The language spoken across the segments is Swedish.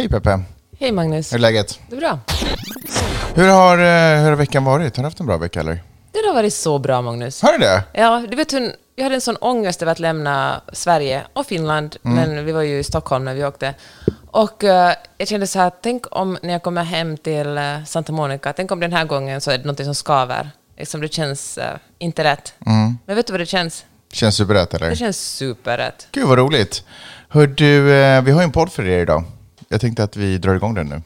Hej Peppe, Hej Magnus. hur är läget? Det är bra. Hur har, eh, hur har veckan varit? Har du haft en bra vecka eller? Det har varit så bra Magnus. Har du det? Ja, du vet hur, jag hade en sån ångest över att lämna Sverige och Finland, men vi var ju i Stockholm när vi åkte. Och eh, jag kände så här, tänk om när jag kommer hem till eh, Santa Monica, tänk om den här gången så är det något som skaver. Liksom det känns eh, inte rätt. Men vet du vad det känns? Känns superrätt eller? Det känns superrätt. Gud vad roligt. Hör du, vi har ju en podd för er idag. Jag tänkte att vi drar igång den nu.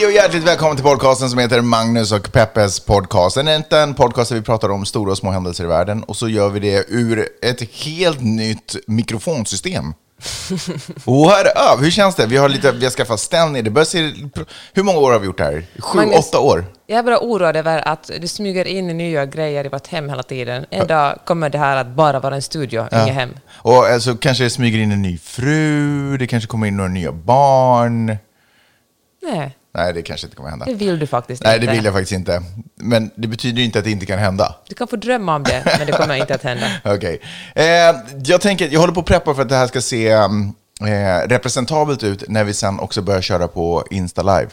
Hej och hjärtligt välkommen till podcasten som heter Magnus och Peppes podcast. Det är inte en podcast där vi pratar om stora och små händelser i världen och så gör vi det ur ett helt nytt mikrofonsystem. What up? Hur känns det? Vi har, lite, vi har skaffat ställning. Det börjar se, hur många år har vi gjort det här? Sju, Magnus. åtta år? Jag är bara oroad över att det smyger in nya grejer i vårt hem hela tiden. En dag kommer det här att bara vara en studio, inget hem. Och alltså, kanske det smyger in en ny fru, det kanske kommer in några nya barn. Nej, Nej, det kanske inte kommer hända. det vill du faktiskt Nej, inte. det vill jag faktiskt inte. Men det betyder ju inte att det inte kan hända. Du kan få drömma om det, men det kommer inte att hända. Okej. Eh, jag tänker, jag håller på att preppa för att det här ska se um, eh, representabelt ut när vi sen också börjar köra på Insta Live.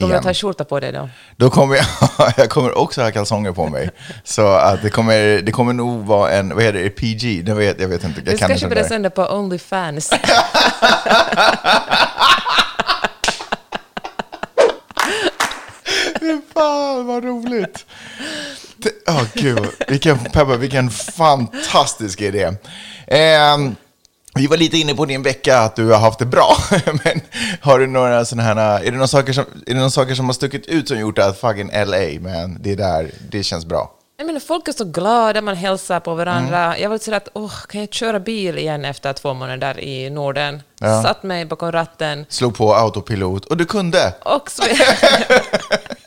Kommer du ha skjorta på dig då? Då kommer jag, jag kommer också ha kalsonger på mig. Så att det kommer, det kommer nog vara en, vad heter det, PG? Jag vet, jag vet inte. Jag Du inte börjar det sända på Onlyfans. Fy vad roligt. Åh gud, vilken, Peppa, vilken fantastisk idé. Ehm, vi var lite inne på din vecka att du har haft det bra, men har du några sådana här, är det några saker som, är det några saker som har stuckit ut som gjort att fucking LA, men det där, det känns bra. Jag menar, folk är så glada, man hälsar på varandra. Mm. Jag var lite sådär att, åh, kan jag köra bil igen efter två månader där i Norden? Ja. Satt mig bakom ratten. Slog på autopilot och du kunde. Och.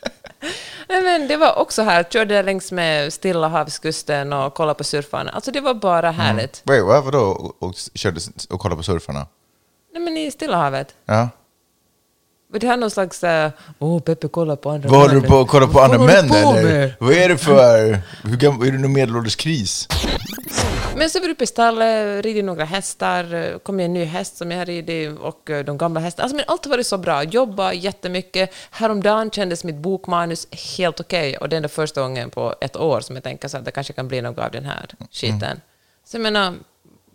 Nej, men det var också här, körde längs med Stilla havskusten och kollade på surfarna. Alltså det var bara Mm. härligt. Wait, vad, vadå? Och, och, körde och kollade på surfarna? Nej men i Stilla havet. Ja. Men Det här är någon slags, äh, åh Peppe kolla på andra Vad håller du män." på att kolla på andra män eller? Vad är det för, hur gam- är det någon medelålders kris? Men så var uppe i stallet, ridit några hästar, kom med en ny häst som jag har ridit och eh, de gamla hästarna. Alltså, men allt har varit så bra, jobba jättemycket. Häromdagen kändes mitt bokmanus helt okej och det är ändå första gången på ett år som jag tänker så att det kanske kan bli något av den här skiten. Så jag menar,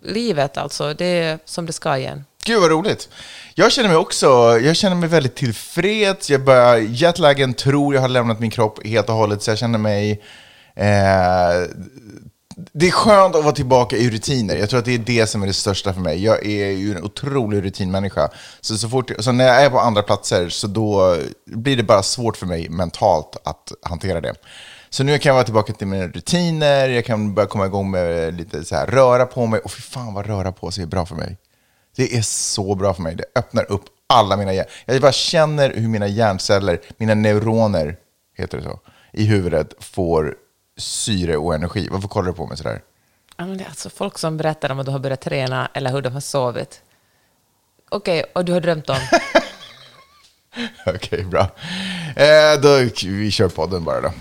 livet alltså, det är som det ska igen. Gud vad roligt. Jag känner mig också, jag känner mig väldigt tillfreds. Jag börjar, jetlagen tror jag har lämnat min kropp helt och hållet, så jag känner mig... Eh, det är skönt att vara tillbaka i rutiner. Jag tror att det är det som är det största för mig. Jag är ju en otrolig rutinmänniska. Så, så, fort, så när jag är på andra platser så då blir det bara svårt för mig mentalt att hantera det. Så nu kan jag vara tillbaka till mina rutiner, jag kan börja komma igång med lite så här, röra på mig. Och fy fan vad röra på sig är bra för mig. Det är så bra för mig. Det öppnar upp alla mina hjärn... Jag bara känner hur mina hjärnceller, mina neuroner, heter det så, i huvudet får syre och energi. Varför kollar du på mig sådär? Ja, men det är alltså folk som berättar om att du har börjat träna eller hur de har sovit. Okej, och du har drömt om? Okej, bra. Eh, då, vi kör podden bara då.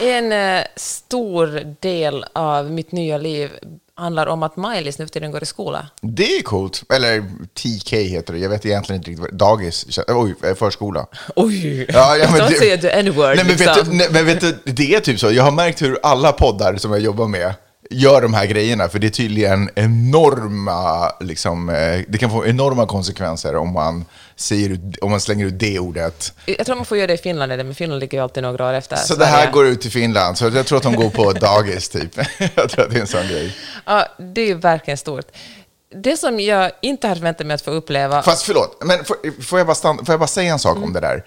En eh, stor del av mitt nya liv handlar om att Maj-Lis nu för tiden går i skola. Det är coolt. Eller TK heter det. Jag vet egentligen inte riktigt vad Dagis, oj, eh, förskola. Oj! Ja, ja, men säga the n-word. Nej, men, vet liksom. du, nej, men vet du, det är typ så. Jag har märkt hur alla poddar som jag jobbar med gör de här grejerna, för det är tydligen enorma, liksom, eh, det kan få enorma konsekvenser om man, säger, om man slänger ut det ordet. Jag tror man får göra det i Finland, men Finland ligger ju alltid några år efter. Så det här Sverige. går ut till Finland, så jag tror att de går på dagis typ. Jag tror att det är en sån grej. Ja, det är verkligen stort. Det som jag inte har förväntat mig att få uppleva... Fast förlåt, men får, får, jag, bara stanna, får jag bara säga en sak om det där?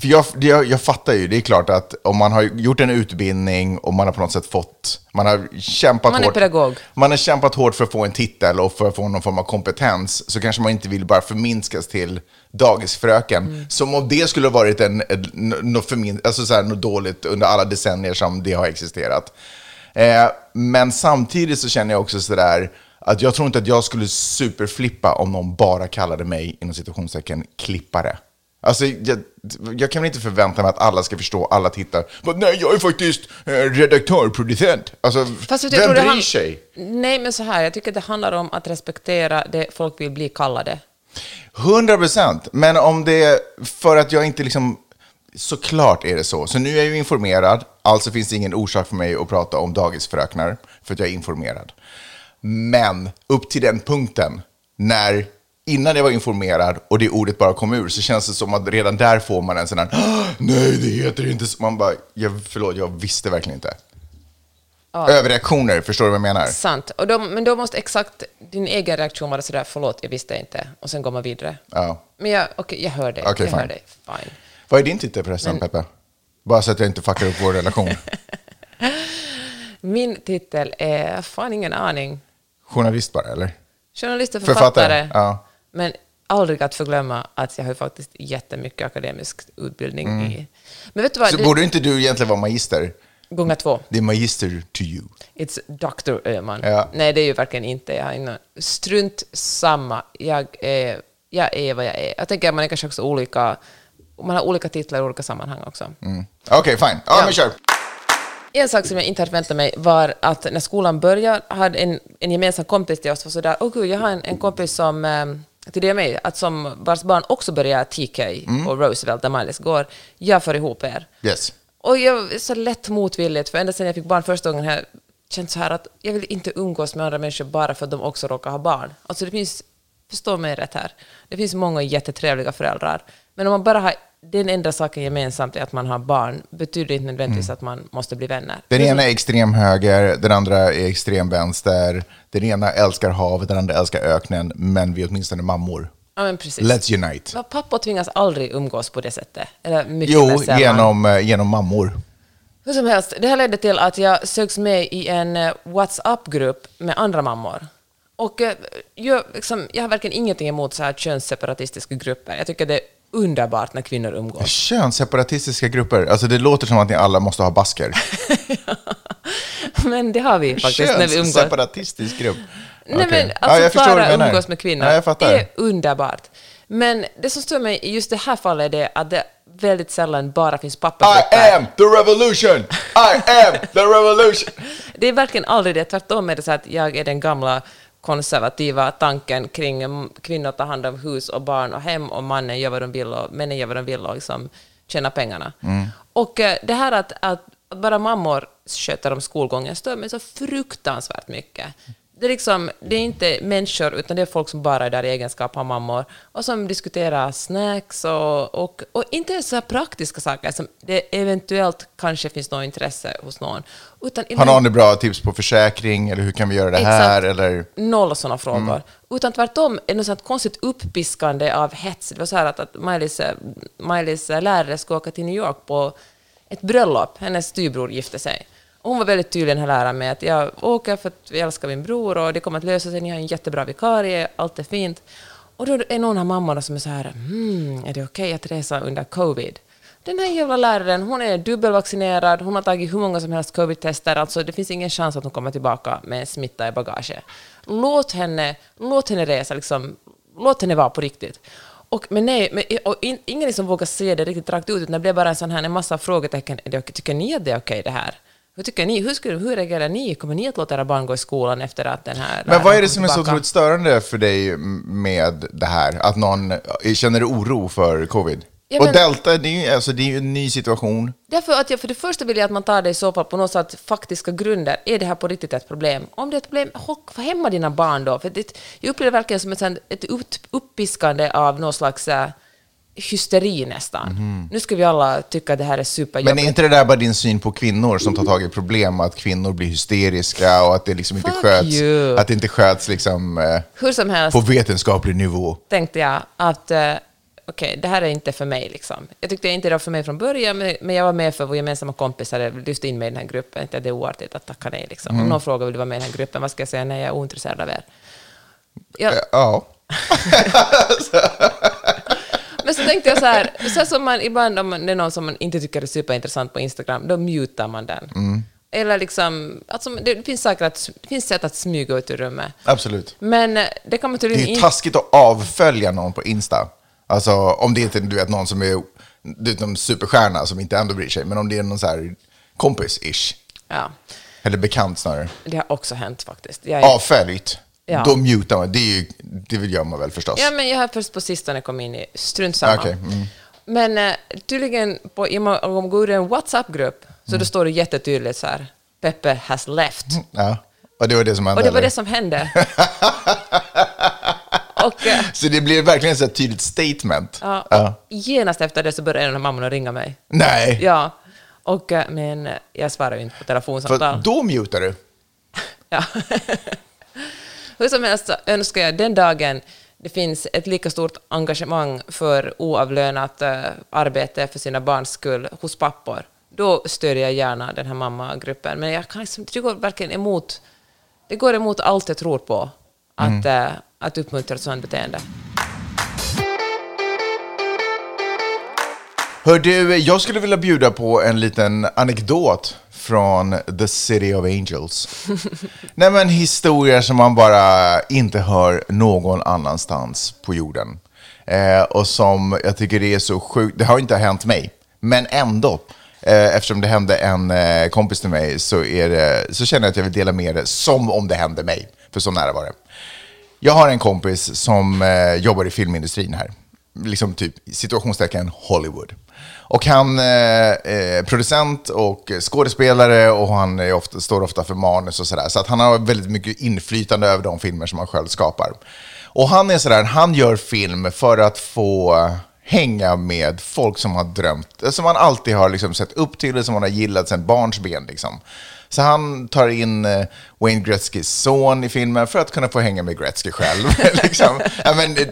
För jag, jag, jag fattar ju, det är klart att om man har gjort en utbildning och man har på något sätt fått, man har kämpat Man hårt. pedagog. Man har kämpat hårt för att få en titel och för att få någon form av kompetens, så kanske man inte vill bara förminskas till dagisfröken. Mm. Som om det skulle ha varit en, en, något, förmin, alltså så här, något dåligt under alla decennier som det har existerat. Eh, men samtidigt så känner jag också sådär, att jag tror inte att jag skulle superflippa om någon bara kallade mig, inom citationstecken, klippare. Alltså, jag, jag kan väl inte förvänta mig att alla ska förstå, alla tittar. Men nej, jag är faktiskt eh, redaktör, producent. Alltså, Fast jag vem bryr han- sig? Nej, men så här, jag tycker det handlar om att respektera det folk vill bli kallade. 100 procent. Men om det är för att jag inte liksom... Såklart är det så. Så nu är jag ju informerad, alltså finns det ingen orsak för mig att prata om dagisfröknar, för att jag är informerad. Men upp till den punkten, när innan jag var informerad och det ordet bara kom ur, så känns det som att redan där får man en sån här, "Ah, nej det heter inte så. Man bara, jag, förlåt, jag visste verkligen inte. Överreaktioner, förstår du vad jag menar? Sant. Och då, men då måste exakt din egen reaktion vara sådär, förlåt, jag visste inte. Och sen går man vidare. Ja. Men jag, okej, jag hör dig. Okej, jag hör fine. dig. Fine. Vad är din titel förresten, Peppe? Bara så att jag inte fuckar upp vår relation. Min titel är, fan ingen aning. Journalist bara, eller? Journalist och Författare, författare. ja. Men aldrig att förglömma att jag har faktiskt jättemycket akademisk utbildning i... Men vet du vad? Mm. Så Det- borde inte du egentligen vara magister? Gånger två. Det är magister to you. It's Dr. Öhman. Ja. Nej, det är ju verkligen inte. Jag ingen... Strunt samma. Jag är, jag är vad jag är. Jag tänker att man är kanske också olika... Man har olika titlar i olika sammanhang också. Mm. Okej, fine. Ja, Ja. men kör. En sak som jag inte hade väntat mig var att när skolan började hade en, en gemensam kompis till oss var sådär, åh gud, jag har en, en kompis som, eh, till det mig, att som vars barn också börjar TK Mm. och Roosevelt där Miles går, jag för ihop er. Yes. Och jag är så lätt motvilligt, för ända sedan jag fick barn första gången har jag känt så här att jag vill inte umgås med andra människor bara för att de också råkar ha barn. Alltså det finns, förstå mig rätt här, det finns många jättetrevliga föräldrar, men om man bara har den enda saken gemensamt är att man har barn, betyder inte nödvändigtvis att man måste bli vänner. Den ena är extrem höger, den andra är extrem vänster. Den ena älskar havet, den andra älskar öknen, men vi är åtminstone mammor. Ja, men precis. Let's unite. Pappor tvingas aldrig umgås på det sättet. Eller mycket Jo, genom, eh, genom mammor. Hur som helst, det här ledde till att jag söks med i en eh, WhatsApp-grupp med andra mammor. Och eh, jag, liksom, jag har verkligen ingenting emot så här könsseparatistiska grupper. Jag tycker det underbart när kvinnor umgås. Könsseparatistiska grupper. Alltså det låter som att ni alla måste ha basker. Men det har vi faktiskt när vi umgås. Könsseparatistisk grupp. Nej, Okej. men Ja, alltså du bara umgås med kvinnor Ja, fattar. är underbart. Men det som stör mig i just det här fallet är det att det väldigt sällan bara finns I pappagrupper. am the revolution! I am the revolution! Det är verkligen aldrig det. Tvärtom är det så att jag är den gamla konservativa tanken kring mm, kvinnor tar hand om hus och barn och hem och mannen gör vad de vill och männen gör vad de vill och liksom tjänar pengarna. Och eh, det här att, att bara mammor sköter om skolgången stör mig så fruktansvärt mycket. Det är, liksom, det är inte människor, utan det är folk som bara är där i egenskap av mammor och som diskuterar snacks och, och, och inte ens så praktiska saker som det eventuellt kanske finns något intresse hos någon. Utan Har någon bra tips på försäkring eller hur kan vi göra det här? Exakt. Eller? Noll sådana frågor. Mm. Utan tvärtom är det något sånt konstigt uppiskande av hets. Det var så här att, att Miley's, eh, eh, lärare skulle åka till New York på ett bröllop. Hennes styvbror gifte sig. Hon var väldigt tydlig, den här läraren, med att jag åker för att vi älskar min bror och det kommer att lösa sig, ni har en jättebra vikarie, allt är fint. Och då är någon av mammorna som är så här, hmm, är det okej att resa under covid? Den här jävla läraren, hon är dubbelvaccinerad, hon har tagit hur många som helst covid-tester, alltså det finns ingen chans att hon kommer tillbaka med smitta i bagaget. Låt henne, låt henne resa, liksom, låt henne vara på riktigt. Och, men nej, men, och in, ingen liksom vågar se det riktigt rakt ut, utan det blev bara en sån här en massa frågetecken. Är det, okej- tycker ni att det är okej det här? Hur tycker ni? Hur, skulle, hur reagerar ni? Kommer ni att låta era barn gå i skolan efter att den här Men vad är läraren det som är så otroligt störande för dig med det här? Att någon känner oro för covid? Ja, Och men- delta, det är ju alltså, det är ju en ny situation. Därför att jag för det första vill jag att man tar det i så fall på något sätt faktiska grunder. Är det här på riktigt ett problem? Om det är ett problem, hock för hemma dina barn då. För det, jag upplever det verkligen som ett, ett upp, uppiskande av någon slags äh, hysteri nästan. Nu ska vi alla tycka att det här är superjobbigt. Men är inte det där bara din syn på kvinnor som tar tag i problem? Att kvinnor blir hysteriska och att det liksom inte Fuck sköts, you. att det inte sköts liksom, eh, Hur som helst på vetenskaplig nivå? tänkte jag att, eh, okej, det här är inte för mig. Liksom. Jag tyckte inte det var för mig från början, men, jag var med för vår gemensamma kompis hade lyft in mig i den här gruppen. Jag tänkte, det är oartigt att tacka nej. Liksom. Mm. Om någon frågar vill du vara med i den här gruppen, vad ska jag säga? Nej, jag är ointresserad av er. Ja, Eh, Ja. men så tänkte jag så här, så som man ibland om man- det är någon som man inte tycker är superintressant på Instagram, då mutar man den. Mm. Eller liksom, alltså, det finns säkert att, det finns sätt att smyga ut ur rummet. Absolut. Men eh, det kan man Det är tydligen ju inte... taskigt att avfölja någon på Insta. Alltså om det inte är du vet, någon som är du vet, någon superstjärna som inte ändå bryr sig. Men om det är någon så här kompis-ish. Ja, Eller bekant snarare. det har också hänt faktiskt. Jag är, Avföljt. Ja. Då mutar man. Det, är ju, det gör man väl förstås. Ja, men jag har först på sistone kommit in i strunt samma. Okej, mm. Men eh, tydligen, på, om man går ur en WhatsApp-grupp, så Mm. då står det jättetydligt så här, Peppe has left. Ja. Och det var det som hände? Och det var eller? det som hände. och eh, Så det blir verkligen ett tydligt statement? ja, Ja. genast efter det så började en av mammorna ringa mig. Nej, Ja, och, eh, men jag svarar ju inte på för telefonsamtal. då mutar du. Ja. Hur som helst så önskar jag den dagen det finns ett lika stort engagemang för oavlönat eh, arbete för sina barns skull hos pappor. Då stödjer jag gärna den här mammagruppen. Men jag kan liksom, det går verkligen emot, det går emot allt jag tror på, att, eh, att uppmuntra ett sådant beteende. Hör du, jag skulle vilja bjuda på en liten anekdot från The City of Angels. Nej men historier som man bara inte hör någon annanstans på jorden. Eh, och som jag tycker det är så sjukt, det har inte hänt mig, men ändå. Eh, eftersom det hände en eh, kompis till mig så, är det, så känner jag att jag vill dela med det som om det hände mig. För så nära var det. Jag har en kompis som eh, jobbar i filmindustrin här. Liksom typ situationstecken Hollywood. Och han är producent och skådespelare och han är ofta, står ofta för manus och sådär. Så att han har väldigt mycket inflytande över de filmer som han själv skapar. Och han är sådär, han gör film för att få hänga med folk som har drömt, som man alltid har liksom sett upp till, som man har gillat sedan barnsben. Liksom. Så han tar in eh, Wayne Gretzkys son i filmen för att kunna få hänga med Gretzky själv. liksom. ja, men, eh,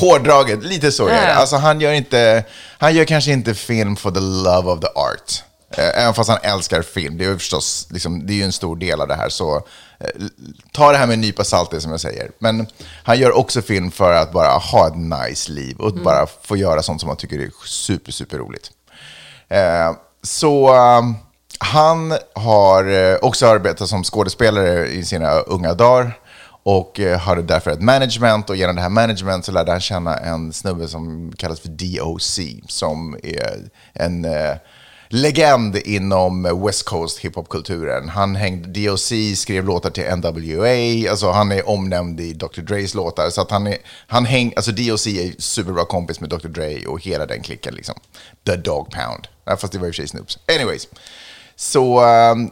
hårdraget, lite så är det. Alltså, han, gör inte, han gör kanske inte film for the love of the art. Eh, Även fast han älskar film. Det är ju förstås liksom, det är ju en stor del av det här. Så ta det här med en nypa salt, det som jag säger. Men han gör också film för att bara ha ett nice liv och bara få göra sånt som han tycker är super, super roligt. Eh, så han har eh, också arbetat som skådespelare i sina unga dagar och eh, hade därför ett management och genom det här management så lärde han känna en snubbe som kallas för DOC som är en eh, legend inom West Coast hiphopkulturen. Han hängde, DOC skrev låtar till NWA, alltså han är omnämnd i Dr. Dres låtar. Så att han är, han häng, alltså DOC är superbra kompis med Dr. Dre och hela den klicken liksom. The Dog Pound. Fast det var i och för sig Snoops. Anyways. Så, ehm,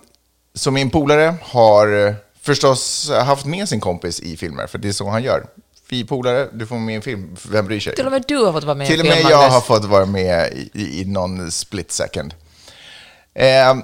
så min polare har eh, förstås haft med sin kompis i filmer, för det är så han gör. Vi polare, du får med i en film, vem bryr sig? Till och med du har fått vara med i Till en och med film, jag har fått vara med i, i, någon split second. Eh,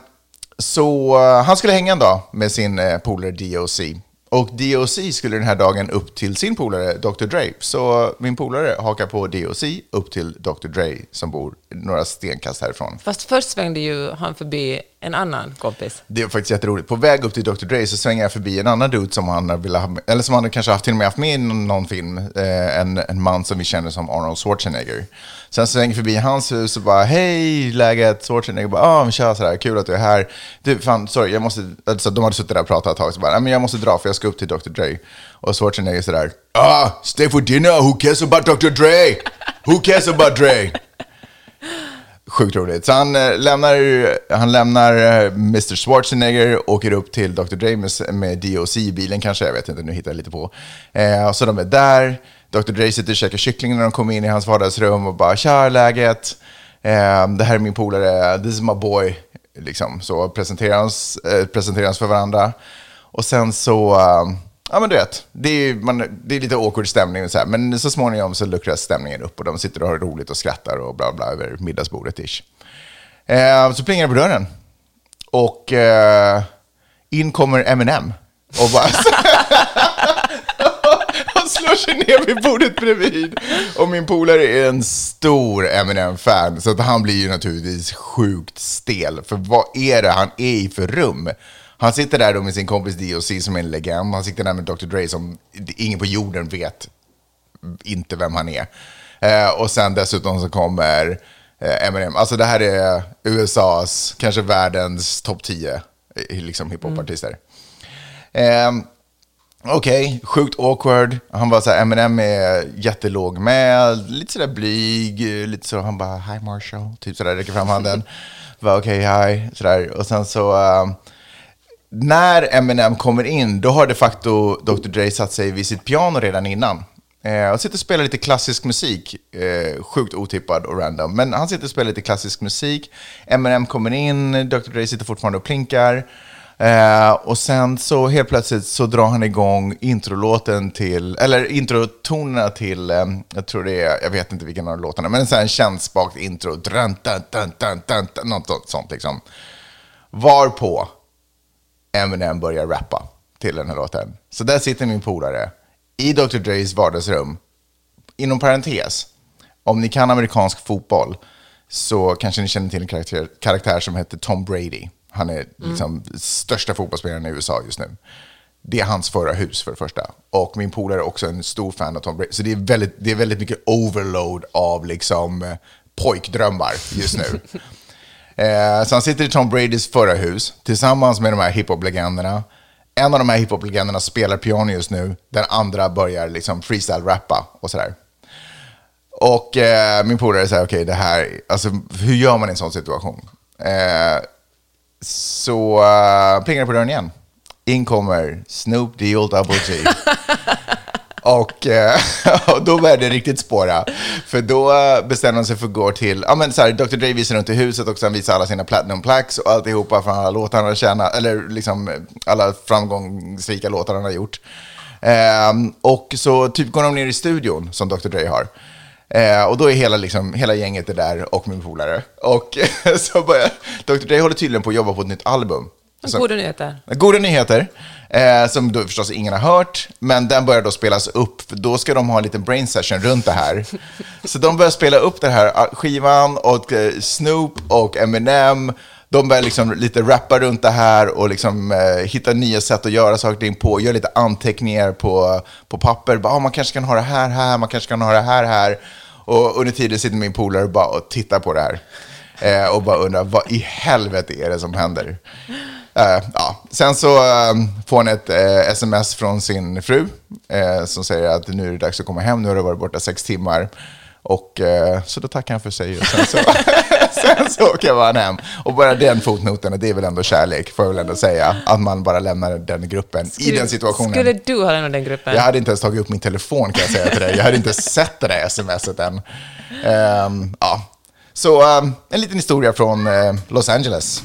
så han skulle hänga en dag med sin eh, polare DOC. Och DOC skulle den här dagen upp till sin polare Dr. Dre. Så min polare hakar på DOC upp till Dr. Dre som bor några stenkast härifrån. Fast först svängde ju han förbi en annan kompis. Det är faktiskt jätteroligt. På väg upp till Dr. Dre så svänger jag förbi en annan dude som han ville ha med, eller som han kanske haft till och med haft med i någon, film. Eh, en, en man som vi känner som Arnold Schwarzenegger. Sen svänger jag förbi hans hus och bara hej, läget? Schwarzenegger bara ah, men tja, sådär, kul att du är här. Du, fan, sorry, jag måste, alltså, de hade suttit där och pratat ett tag, så bara, men jag måste dra för jag ska upp till Dr. Dre. Och Schwarzenegger sådär, ah, stay for dinner, who cares about Dr. Dre? Who cares about Dre? Sjukt roligt. Så han eh, lämnar, han lämnar eh, Mr. Schwarzenegger, åker upp till Dr. Dre med, DOC i bilen kanske, jag vet inte, nu hittar jag lite på. Eh, så de är där, Dr. Dre sitter och käkar kyckling när de kommer in i hans vardagsrum och bara “Tja, läget? Eh, det här är min polare, this is my boy”. Liksom, så presenterar hans, eh, för varandra. Och sen så, eh, ja men du vet, det är, man, det är lite awkward stämning och så här, men så småningom så luckras stämningen upp och de sitter och har roligt och skrattar och bla bla över middagsbordet ish. Eh, så plingar det på dörren. Och eh, in kommer Eminem. Och bara... och slår sig ner vid bordet bredvid. Och min polare är en stor Eminem-fan, så att han blir ju naturligtvis sjukt stel. För vad är det han är i för rum? Han sitter där då med sin kompis D.O.C. som är en legend. Han sitter där med Dr. Dre som ingen på jorden vet inte vem han är. Eh, och sen dessutom så kommer eh, Eminem. Alltså det här är USAs, kanske världens topp 10 eh, liksom hiphopartister. Eh, Okej, okay, sjukt awkward. Han var så här, Eminem är jättelåg med, lite sådär blyg, lite så, han bara, hi Marshall, typ sådär, räcker fram handen. Okej, okay, hi, sådär. Och sen så, uh, när Eminem kommer in, då har de facto Dr. Dre satt sig vid sitt piano redan innan. Eh, och sitter och spelar lite klassisk musik, eh, sjukt otippad och random. Men han sitter och spelar lite klassisk musik. Eminem kommer in, Dr. Dre sitter fortfarande och plinkar. Eh, och sen så helt plötsligt så drar han igång introlåten till, eller introtonerna till, eh, jag tror det är, jag vet inte vilken av låtarna, men en sån här känsbakt intro, dun, dun, dun, dun, dun, dun, något sånt liksom. Varpå Eminem börjar rappa till den här låten. Så där sitter min polare i Dr. Dres vardagsrum. Inom parentes, om ni kan amerikansk fotboll så kanske ni känner till en karaktär, karaktär som heter Tom Brady. Han är liksom mm. största fotbollsspelaren i USA just nu. Det är hans förra hus för det första. Och min polare är också en stor fan av Tom Brady. Så det är väldigt, det är väldigt mycket overload av liksom eh, pojkdrömmar just nu. eh, så han sitter i Tom Bradys förra hus tillsammans med de här hiphop-legenderna. En av de här hiphop-legenderna spelar piano just nu. Den andra börjar liksom freestyle-rappa och sådär. Och eh, min polare säger, okej, okay, det här, alltså hur gör man i en sån situation? Eh, så uh, plingar det på dörren igen. In kommer Snoop Deal Double G och, eh, och då började det riktigt spåra. För då bestämde han sig för att gå till, ja men så här, Dr. Dre visar runt i huset och sen visar alla sina platinum plaques och alltihopa från alla låtar han har tjänat, eller liksom alla framgångsrika låtar han har gjort. Um, och så typ går de ner i studion som Dr. Dre har. Eh, och då är hela, liksom, hela gänget är där och min polare. Och så börjar, Dr. Dre håller tydligen på att jobba på ett nytt album. Som, goda nyheter. Goda nyheter, eh, som då förstås ingen har hört, men den börjar då spelas upp, för då ska de ha en liten brain session runt det här. Så de börjar spela upp den här ah, skivan och eh, Snoop och Eminem, de börjar liksom lite rappa runt det här och liksom, eh, hitta nya sätt att göra saker på, gör lite anteckningar på, på papper. Bara, ah, man kanske kan ha det här här, man kanske kan ha det här här. Och under tiden sitter min polare bara och tittar på det här. Eh, och bara undrar, vad i helvete är det som händer? Eh, ja. Sen så eh, får han ett eh, sms från sin fru eh, som säger att nu är det dags att komma hem, nu har du varit borta sex timmar. Och så då tackar han för sig och sen så, sen så åker man hem. Och bara den fotnoten, det är väl ändå kärlek, får jag väl ändå säga. Att man bara lämnar den gruppen skulle, i den situationen. Skulle du ha lämnat den gruppen? Jag hade inte ens tagit upp min telefon kan jag säga till dig. Jag hade inte sett det där smset än. Um, ja. Så um, en liten historia från uh, Los Angeles.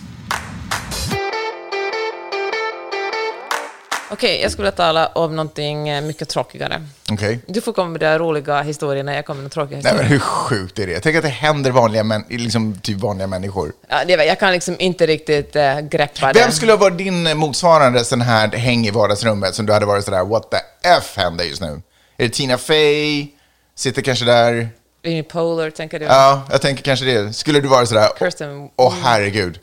Okej, okay, jag skulle vilja tala om någonting eh, mycket tråkigare. Okay. Du får komma med de roliga historierna, jag kommer med tråkiga historierna. Nej, men hur sjukt är det? Tänk att det händer vanliga, män, liksom, typ vanliga människor. Ja, det, jag kan liksom inte riktigt äh, greppa det. Vem skulle ha varit din motsvarande sån här häng i vardagsrummet som du hade varit sådär, what the F händer just nu? Är det Tina Fey? Sitter kanske där? Amy Poehler, tänker du? Ja, jag tänker kanske det. Skulle du vara sådär, åh oh, herregud.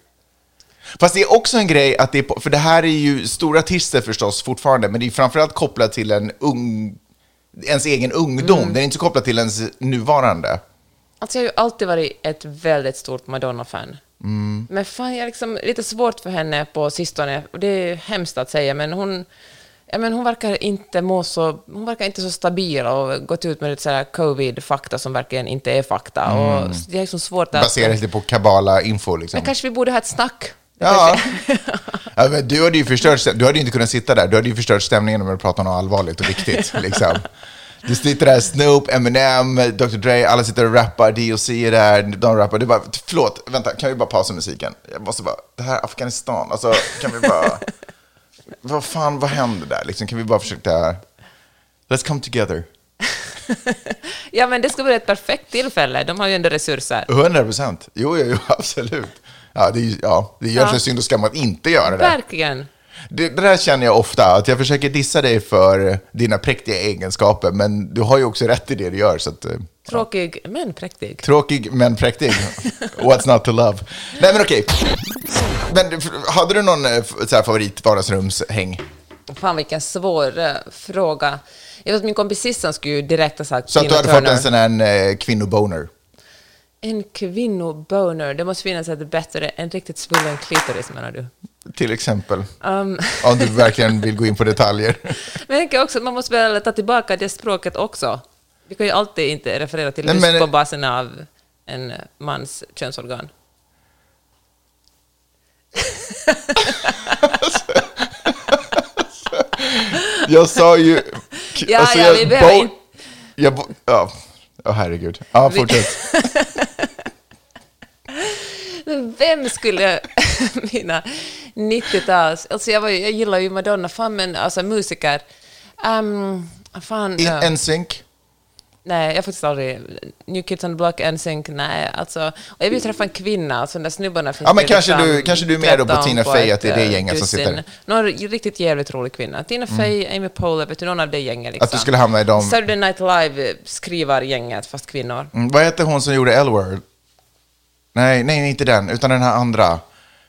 Fast det är också en grej att det är, för det här är ju stora artister förstås fortfarande, men det är framförallt kopplat till en ung, ens egen ungdom. Mm. Det är inte så kopplat till ens nuvarande. Alltså jag har ju alltid varit ett väldigt stort Madonna-fan. Mm. Men fan, jag är liksom lite svårt för henne på sistone. Det är hemskt att säga, men hon, ja, men hon verkar inte må så... Hon verkar inte så stabil och gått ut med lite covid-fakta som verkligen inte är fakta. Mm. Och det är liksom svårt att... Baserat lite på kabala-info liksom. Men kanske vi borde ha ett snack Ja. ja du hade ju förstört, du hade inte kunnat sitta där. Du hade ju förstört stämningen om du pratade om något allvarligt och viktigt. liksom. Du sitter där, Snoop, Eminem, Dr Dre, alla sitter och rappar, DOC är där, de rappar. Du bara, förlåt, vänta, kan vi bara pausa musiken? Jag måste bara, det här är Afghanistan, alltså kan vi bara, vad fan, vad händer där? Liksom, kan vi bara försöka, let's come together. ja, men det ska vara ett perfekt tillfälle. De har ju ändå resurser. 100 procent. Jo, jo, jo, absolut. Ja, det ja, det egentligen ja. synd och skam att inte göra det. Verkligen. Det, det där känner jag ofta, att jag försöker dissa dig för dina präktiga egenskaper, men du har ju också rätt i det du gör. Så att, eh, Tråkig men präktig. Tråkig men präktig. What's not to love? Nej men okej. Men hade du någon eh, så här, favorit vardagsrumshäng? Fan vilken svår eh, fråga. Jag vet att min kompis Sissan skulle ju direkt ha sagt Så att du hade fått Turner. en sån här eh, kvinnoboner? En kvinnoboner. Det måste finnas ett bättre, en riktigt svullen klitoris menar du? Till exempel. Um, Om du verkligen vill gå in på detaljer. men jag tänker också man måste väl ta tillbaka det språket också. Vi kan ju alltid inte referera till Nej, men- på basen av en mans könsorgan. Jag sa ju... Ja, alltså, ja, vi behöver bo- in- Jag, bo- ja, Åh, herregud. Ja, fortsätt. Men vem skulle mina 90-tals... Alltså jag, var, jag gillar ju Madonna, fan men alltså musiker. Um, fan, I- ja. NSYNC? Nej, jag har faktiskt aldrig... New Kids on the Block, NSYNC, nej. Alltså, och jag vill träffa en kvinna, alltså de där snubbarna finns Ja, men kanske liksom du- kanske du är med då på 13 Tina Fey, att det är det eh, gänget som dussin. sitter. Någon riktigt jävligt rolig kvinna. Tina Fey, Amy Poehler, vet du, någon av det gänget liksom. Att du skulle hamna i dem. Saturday Night Live skriver gänget fast kvinnor. Mm, vad hette hon som gjorde L-Word? Nej, nej, inte den, utan den här andra.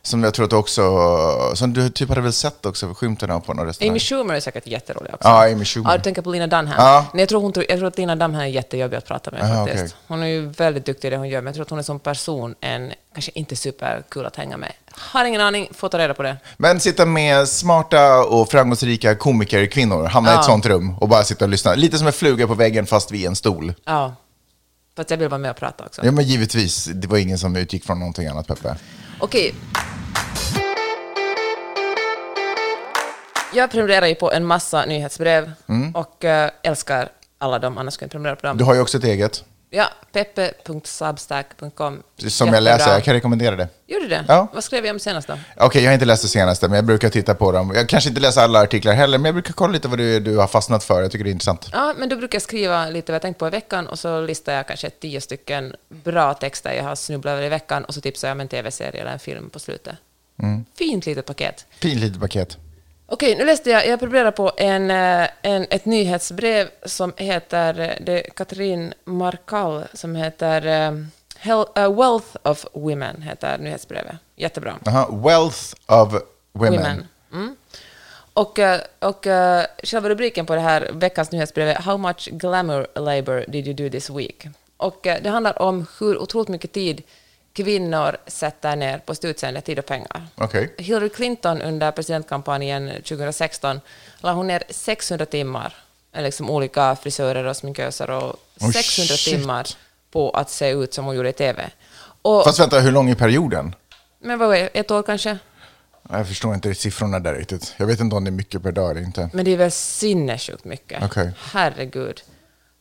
Som jag tror att du också, som du typ hade väl sett också, skymten av på någon restaurang. Amy Schumer är säkert jätterolig också. Ja, Amy Schumer. Ja, du tänker på Lina Dunham. Ja. Nej, jag, tror hon, jag tror att Lina Dunham är jättejobbig att prata med Aha, faktiskt. okej. Hon är ju väldigt duktig i det hon gör, men jag tror att hon är som person en kanske inte superkul att hänga med. Har ingen aning, får ta reda på det. Men sitta med smarta och framgångsrika komiker, kvinnor, hamna i Ja. ett sånt rum och bara sitta och lyssna. Lite som en fluga på väggen fast vid en stol. Ja. Fast jag vill vara med och prata också. Ja, men givetvis. Det var ingen som utgick från någonting annat, Peppe. Okej. Jag prenumererar ju på en massa nyhetsbrev Mm. och eh, älskar alla dem, annars skulle jag inte prenumerera på dem. Du har ju också ett eget, Ja, peppe.substack.com. som jag läser. Jag kan rekommendera det. Gjorde du det? Ja. Vad skrev jag om senast då? Okej, jag har inte läst det senaste, men jag brukar titta på dem. Jag kanske inte läser alla artiklar heller, men jag brukar kolla lite vad du, du har fastnat för. Jag tycker det är intressant. Ja, men då brukar jag skriva lite vad jag tänkt på i veckan och så listar jag kanske tio stycken bra texter jag har snubblat över i veckan och så tipsar jag om en tv-serie eller en film på slutet. Mm. Fint litet paket. Fint litet paket. Okej, nu läste jag, jag prenumererar på en, eh, en, ett nyhetsbrev som heter, eh, det är Katrin Markall som heter eh, Hel- eh, Wealth of Women, heter nyhetsbrevet. Jättebra. Aha, Wealth of Women. Women. Mm. Och, och eh, själva rubriken på det här veckans nyhetsbrev är How much glamour labor did you do this week? Och eh, det handlar om hur otroligt mycket tid kvinnor sätter ner på utseende, tid och pengar. Okej. Hillary Clinton under presidentkampanjen 2016 la hon ner 600 timmar, eller liksom olika frisörer och sminköser och Oh, 600 shit. timmar på att se ut som hon gjorde i TV. Och, Fast vänta, hur lång är perioden? men vad är ett år kanske? Jag förstår inte siffrorna där riktigt. Jag vet inte om det är mycket per dag eller inte. Men det är väl sinnessjukt mycket. Okej. Herregud.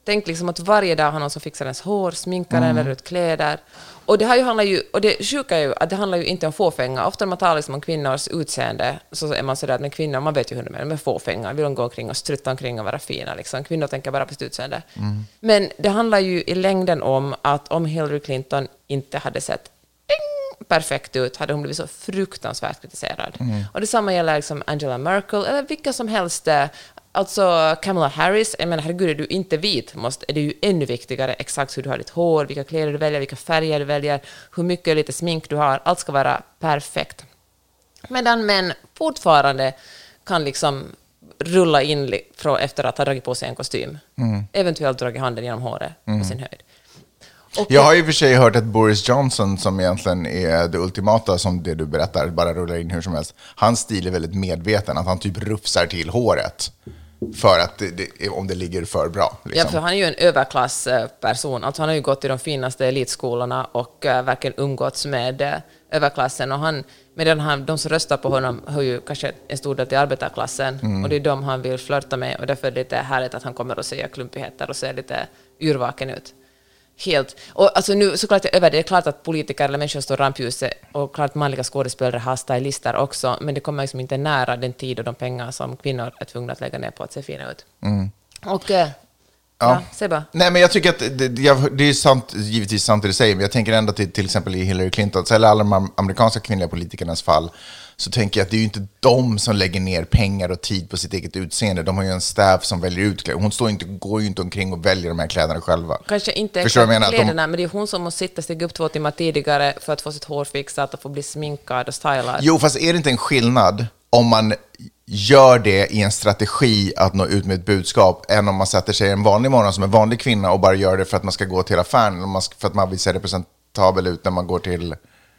Tänk liksom att varje dag har någon som fixar ens hår, sminkar Mm. en, väljer ut kläder. Och det här ju handlar ju, och det sjuka är ju att det handlar ju inte om fåfänga. Ofta när man talar liksom om kvinnors utseende så är man sådär att kvinnor, man vet ju hur de är, de är fåfänga, vill de gå omkring och strutta omkring och vara fina liksom. Kvinnor tänker bara på sitt utseende. Mm. Men det handlar ju i längden om att om Hillary Clinton inte hade sett ding, perfekt ut hade hon blivit så fruktansvärt kritiserad. Och detsamma gäller liksom Angela Merkel eller vilka som helst. Alltså Kamala Harris, jag menar herregud, är du inte vit måste, är det ju ännu viktigare exakt hur du har ditt hår, vilka kläder du väljer, vilka färger du väljer, hur mycket lite smink du har, allt ska vara perfekt. Medan män fortfarande kan liksom rulla in från, efter att ha dragit på sig en kostym. Eventuellt dragit handen genom håret på sin höjd. Och Jag har ju för sig hört att Boris Johnson, som egentligen är det ultimata som det du berättar, bara rullar in hur som helst. Hans stil är väldigt medveten, att han typ rufsar till håret. För att det, om det ligger för bra. Ja, Liksom. för han är ju en överklassperson. Alltså han har ju gått i de finaste elitskolorna och uh, verkligen umgåtts med uh, överklassen. Och han, medan han, de som röstar på honom hör ju kanske en stor del till arbetarklassen. Mm. Och det är de han vill flörta med. Och därför är det lite härligt att han kommer att säga klumpigheter och se lite yrvaken ut. Helt. Och alltså nu såklart jag över det. är klart att politiker eller människor står rampljuset och klart manliga skådespelare har stylister också, men det kommer liksom inte nära den tid och de pengar som kvinnor är tvungna att lägga ner på att se fina ut. Och... eh, Ja, Ja. Nej, men jag tycker att det, det, det är sant, givetvis sant det du säger, men jag tänker ändå till, till exempel i Hillary Clintons, eller alla de am- amerikanska kvinnliga politikernas fall, så tänker jag att det är ju inte de som lägger ner pengar och tid på sitt eget utseende. De har ju en staff som väljer ut kläder. Hon står inte, går ju inte omkring och väljer de här kläderna själva. Kanske inte Förstår exakt? Att de- kläderna, men det är hon som måste sitta stiga upp två timmar tidigare för att få sitt hår fixat och få bli sminkad och stylad. Jo, fast är det inte en skillnad om man gör det i en strategi att nå ut med ett budskap än om man sätter sig en vanlig morgon som en vanlig kvinna och bara gör det för att man ska gå till affären för att man vill se representabel ut när man går till...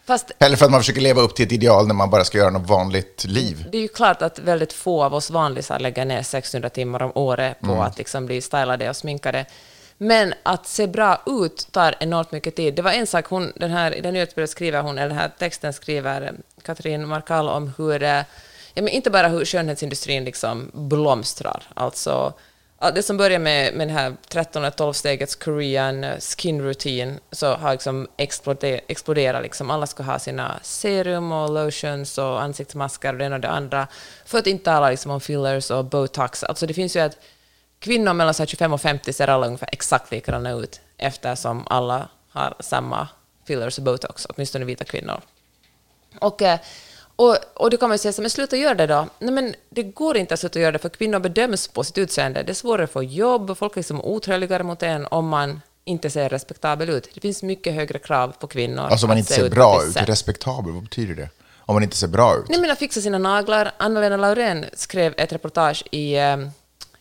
Fast Eller för att man försöker leva upp till ett ideal när man bara ska göra något vanligt liv. det är ju klart att väldigt få av oss vanlisar lägger ner 600 timmar om året på Mm. att liksom bli stylade och sminkade. Men att se bra ut tar enormt mycket tid. Det var en sak, hon, den här, i den nyhetsbrevet skriver hon, eller den här texten skriver Katrin Markall om hur, eh, ja, men inte bara hur skönhetsindustrin liksom blomstrar, alltså ja, det som börjar med, med den här 13 12 stegets Korean skin routine så har liksom exploderat, Explodera liksom. Alla ska ha sina serum och lotions och ansiktsmasker och det ena och det andra. För att inte tala liksom om fillers och botox. Alltså det finns ju att kvinnor mellan 25 och 50 ser alla ungefär exakt likadana ut eftersom alla har samma fillers och botox, åtminstone vita kvinnor. Och, eh, och, och då kan man säga så men sluta göra det då. Nej, men det går inte att sluta göra det, för kvinnor bedöms på sitt utseende. Det är svårare att få jobb, folk är liksom otrevligare mot en om man inte ser respektabel ut. Det finns mycket högre krav på kvinnor. Alltså om man inte se ser på bra ut, sätt. respektabel, vad betyder det? Om man inte ser bra ut? Nej, men att fixa sina naglar. Anna-Lena Laurén skrev ett reportage i, eh,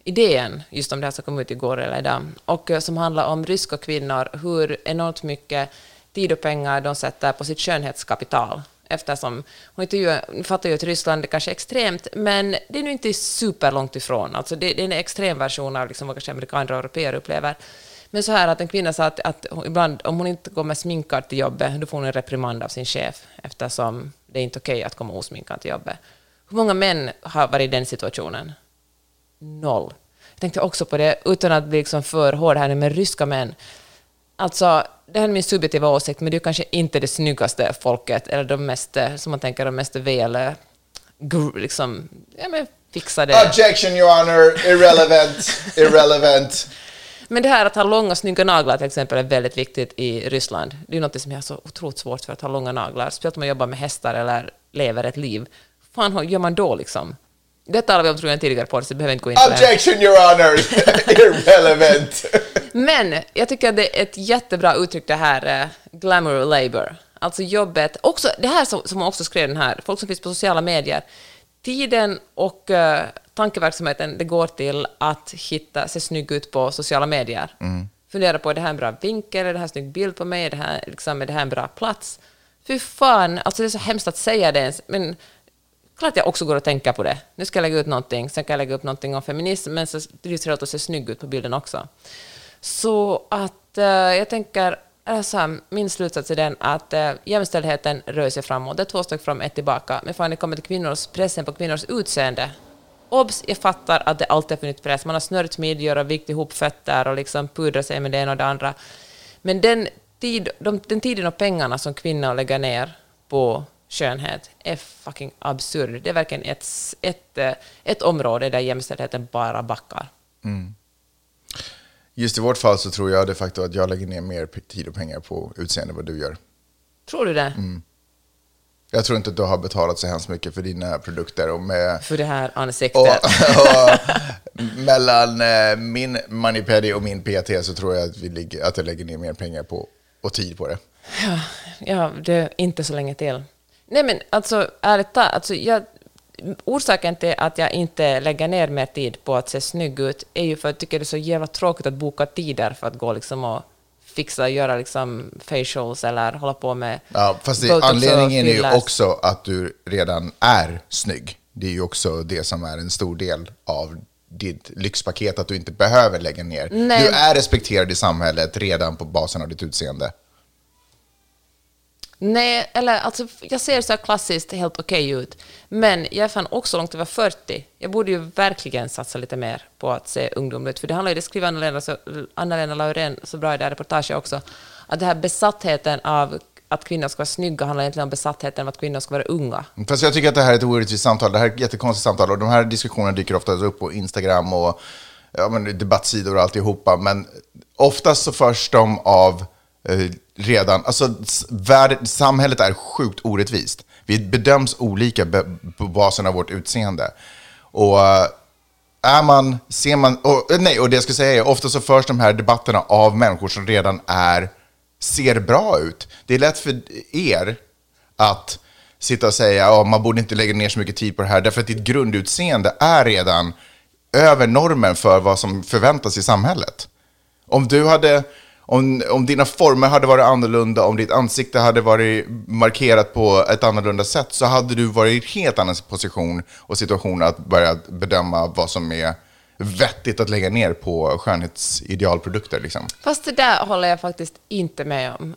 i DN, just om det här som kom ut igår eller idag, och eh, som handlar om ryska kvinnor, hur enormt mycket tid och pengar de sätter på sitt skönhetskapital. Eftersom, hon intervjuar, nu fattar ju att Ryssland är kanske extremt, men det är nu inte superlångt ifrån. Alltså det, det är en extrem version av liksom vad kanske amerikaner och europeer upplever. Men så här att en kvinna sa att, att hon, ibland, om hon inte går med sminkad till jobbet, då får hon en reprimand av sin chef, eftersom det är inte okej att komma osminkad till jobbet. Hur många män har varit i den situationen? Noll. Jag tänkte också på det, utan att bli liksom för hård här nu, med ryska män. Alltså, det här är min subjektiva åsikt, men det är kanske inte det snyggaste folket, eller de mest, eh, som man tänker, de mest väl, eh, liksom, ja men fixade. Objection, your honor. Irrelevant. Irrelevant. Men det här att ha långa snygga naglar till exempel är väldigt viktigt i Ryssland. Det är något som jag har så otroligt svårt för att ha långa naglar, speciellt om man jobbar med hästar eller lever ett liv. fan gör man då liksom? Detta talade vi om tror jag tidigare podd, så jag behöver inte gå in på det. Objection, your honor. Irrelevant. Men jag tycker att det är ett jättebra uttryck det här eh, glamour labor. Alltså jobbet, också det här som, som också skrev den här, folk som finns på sociala medier. Tiden och eh, tankeverksamheten det går till att hitta, se snygg ut på sociala medier. Fundera på, är det här en bra vinkel, är det här en snygg bild på mig, är det här, liksom, är det här en bra plats? Fy fan, alltså det är så hemskt att säga det ens, men klart jag också går och tänker på det. Nu ska jag lägga ut någonting, sen kan jag lägga upp någonting om feminism, men så drivs det att se snygg ut på bilden också. Så att eh, jag tänker, alltså, min slutsats är den att eh, jämställdheten rör sig framåt. Det är två steg fram, ett tillbaka. Men fan, det kommer till kvinnors, pressen på kvinnors utseende. Obs, jag fattar att det alltid har funnits press. Man har snört midjor och vikt ihop fötter och liksom pudrat sig med det ena och det andra. Men den, tid, de, den tiden och pengarna som kvinnor lägger ner på skönhet är fucking absurd. Det är verkligen ett, ett, eh, ett område där jämställdheten bara backar. Mm. Just i vårt fall så tror jag de facto att jag lägger ner mer tid och pengar på utseende än vad du gör. Tror du det? Jag tror inte att du har betalat så hemskt mycket för dina produkter. Och med, För det här och, ansiktet. och mellan eh, min Moneypedi och min PT så tror jag att, vi ligger, att jag lägger ner mer pengar på och tid på det. Ja, det är inte så länge till. Nej, men alltså ärligt alltså, jag, orsaken till att jag inte lägger ner mer tid på att se snygg ut är ju för att jag tycker det är så jävla tråkigt att boka tider för att gå liksom och fixa, göra liksom facials eller hålla på med Ja, fast det, anledningen är ju också att du redan är snygg. Det är ju också det som är en stor del av ditt lyxpaket, att du inte behöver lägga ner. Nej. Du är respekterad i samhället redan på basen av ditt utseende. Nej, eller alltså jag ser så här klassiskt helt okej ut, men jag är fan också långt över 40. Jag borde ju verkligen satsa lite mer på att se ungdomlig ut, för det handlar ju, det skriver Anna-Lena, Anna Laurén så bra i det här reportaget också, att den här besattheten av att kvinnor ska vara snygga handlar egentligen om besattheten av att kvinnor ska vara unga. Fast jag tycker att det här är ett orättvist samtal. Det här är ett jättekonstigt samtal. Och de här diskussionerna dyker ofta upp på Instagram och ja, men debattsidor och alltihopa. Men oftast så förs de av eh, redan... Alltså, värld, samhället är sjukt orättvist. Vi bedöms olika be- på basen av vårt utseende. Och eh, är man, ser man, och, eh, nej, och det jag ska säga är, ofta så förs de här debatterna av människor som redan är, ser bra ut. Det är lätt för er att sitta och säga att man borde inte lägga ner så mycket tid på det här, därför att ditt grundutseende är redan över normen för vad som förväntas i samhället. Om du hade, om, om dina former hade varit annorlunda, om ditt ansikte hade varit markerat på ett annorlunda sätt, så hade du varit i en helt annan position och situation att börja bedöma vad som är vettigt att lägga ner på skönhetsidealprodukter. Liksom. Fast det där håller jag faktiskt inte med om.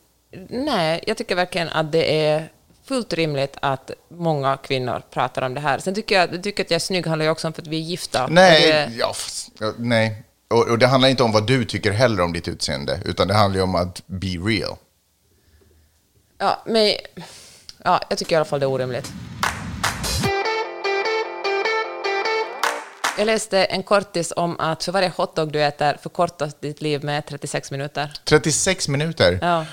Nej, jag tycker verkligen att det är fullt rimligt att många kvinnor pratar om det här. Sen tycker jag, tycker att jag är snygg handlar ju också om för att vi är gifta. Nej, det- ja, nej. Och, och det handlar inte om vad du tycker heller om ditt utseende, utan det handlar ju om att be real. Ja, men... Ja, jag tycker i alla fall det är orimligt. Jag läste en kortis om att för varje hotdog du äter förkortas ditt liv med 36 minuter. 36 minuter. Ja.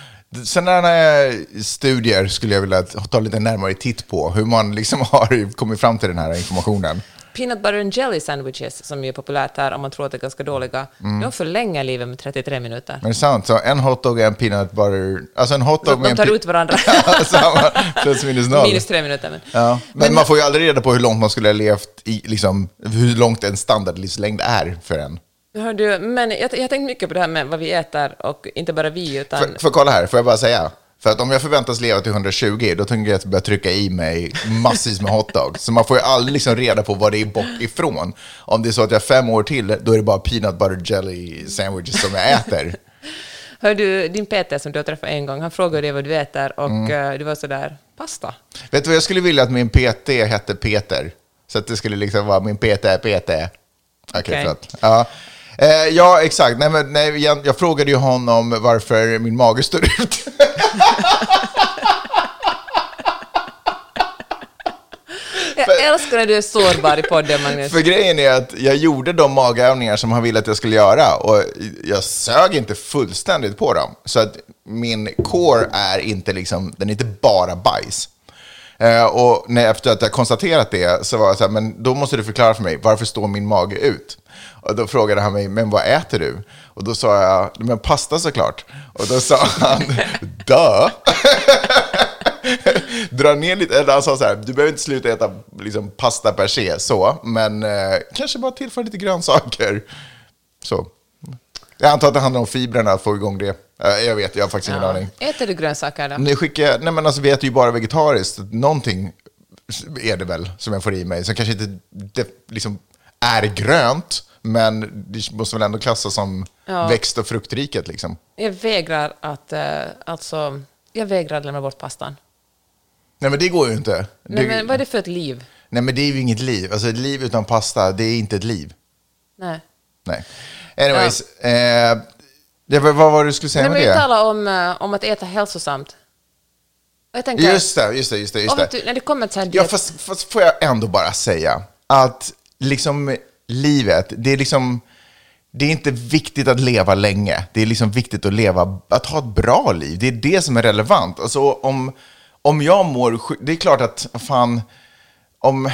Sådana här studier skulle jag vilja ta lite närmare titt på, hur man liksom har kommit fram till den här informationen. Peanut butter and jelly sandwiches, som ju är populärt här om man tror att det är ganska dåliga, Mm. de förlänger livet med 33 minuter. Men det är sant, så en hotdog är en peanut butter, alltså en hotdog med De tar ut varandra. Samma, plus minus noll. Minus tre minuter. Men. Ja, men, man får ju aldrig reda på hur långt man skulle ha levt i, liksom, hur långt en standardlivslängd är för en. Hör du, men jag, jag har tänkt mycket på det här med vad vi äter, och inte bara vi, utan... För, för kolla här, får jag bara säga. För att om jag förväntas leva till 120, då tänker jag att jag börja trycka i mig massvis med hotdogs. Så man får ju aldrig liksom reda på vad det är bort ifrån. Om det är så att jag har fem år till, då är det bara peanut butter jelly sandwiches som jag äter. Hör du, din PT som du har träffat en gång, han frågade dig vad du äter och Mm. eh, du var sådär, pasta. Vet du vad jag skulle vilja att min PT hette Peter? Så att det skulle liksom vara min PT är PT. Okej, Okej. förlåt. Ja. Eh, ja, exakt. Nej, men, nej, jag, jag frågade ju honom varför min mage står ut. Jag älskar när du är sårbar i podden, Magnus. För grejen är att jag gjorde de magövningar som han ville att jag skulle göra och jag sög inte fullständigt på dem. Så att min core är inte liksom, den är inte bara bajs. Eh, och när, efter att jag konstaterat det så var jag så här, men då måste du förklara för mig, varför står min mage ut? Och då frågade han mig, men vad äter du? Och då sa jag, men pasta såklart. Och då sa han, dö. Dra ner lite, eller han sa så här, du behöver inte sluta äta liksom, pasta per se, så, men eh, kanske bara tillföra lite grönsaker. Så. Jag antar att det handlar om fibrerna, att få igång det. Jag vet, jag har faktiskt ingen Ja. aning. Äter du grönsaker då? Nu skickar nej men alltså vi äter ju bara vegetariskt. Någonting är det väl som jag får i mig, som kanske inte det, liksom är grönt, men det måste väl ändå klassas som Ja. växt och fruktriket liksom. Jag vägrar att, eh, alltså, jag vägrar att lämna bort pastan. Nej men det går ju inte. Nej, det, men vad är det för ett liv? nej men det är ju inget liv. Alltså ett liv utan pasta, det är inte ett liv. Nej. Nej. Anyways, eh, det, vad var det du skulle säga Nej, med men vi det? talar om, eh, om att äta hälsosamt. Jag tänker, Just det, just det, just det. Just det. du, när det kommer till här Ja, fast, fast får jag ändå bara säga att liksom livet, det är liksom, det är inte viktigt att leva länge. Det är liksom viktigt att leva, att ha ett bra liv. Det är det som är relevant. Alltså om, om jag mår, det är klart att fan, om,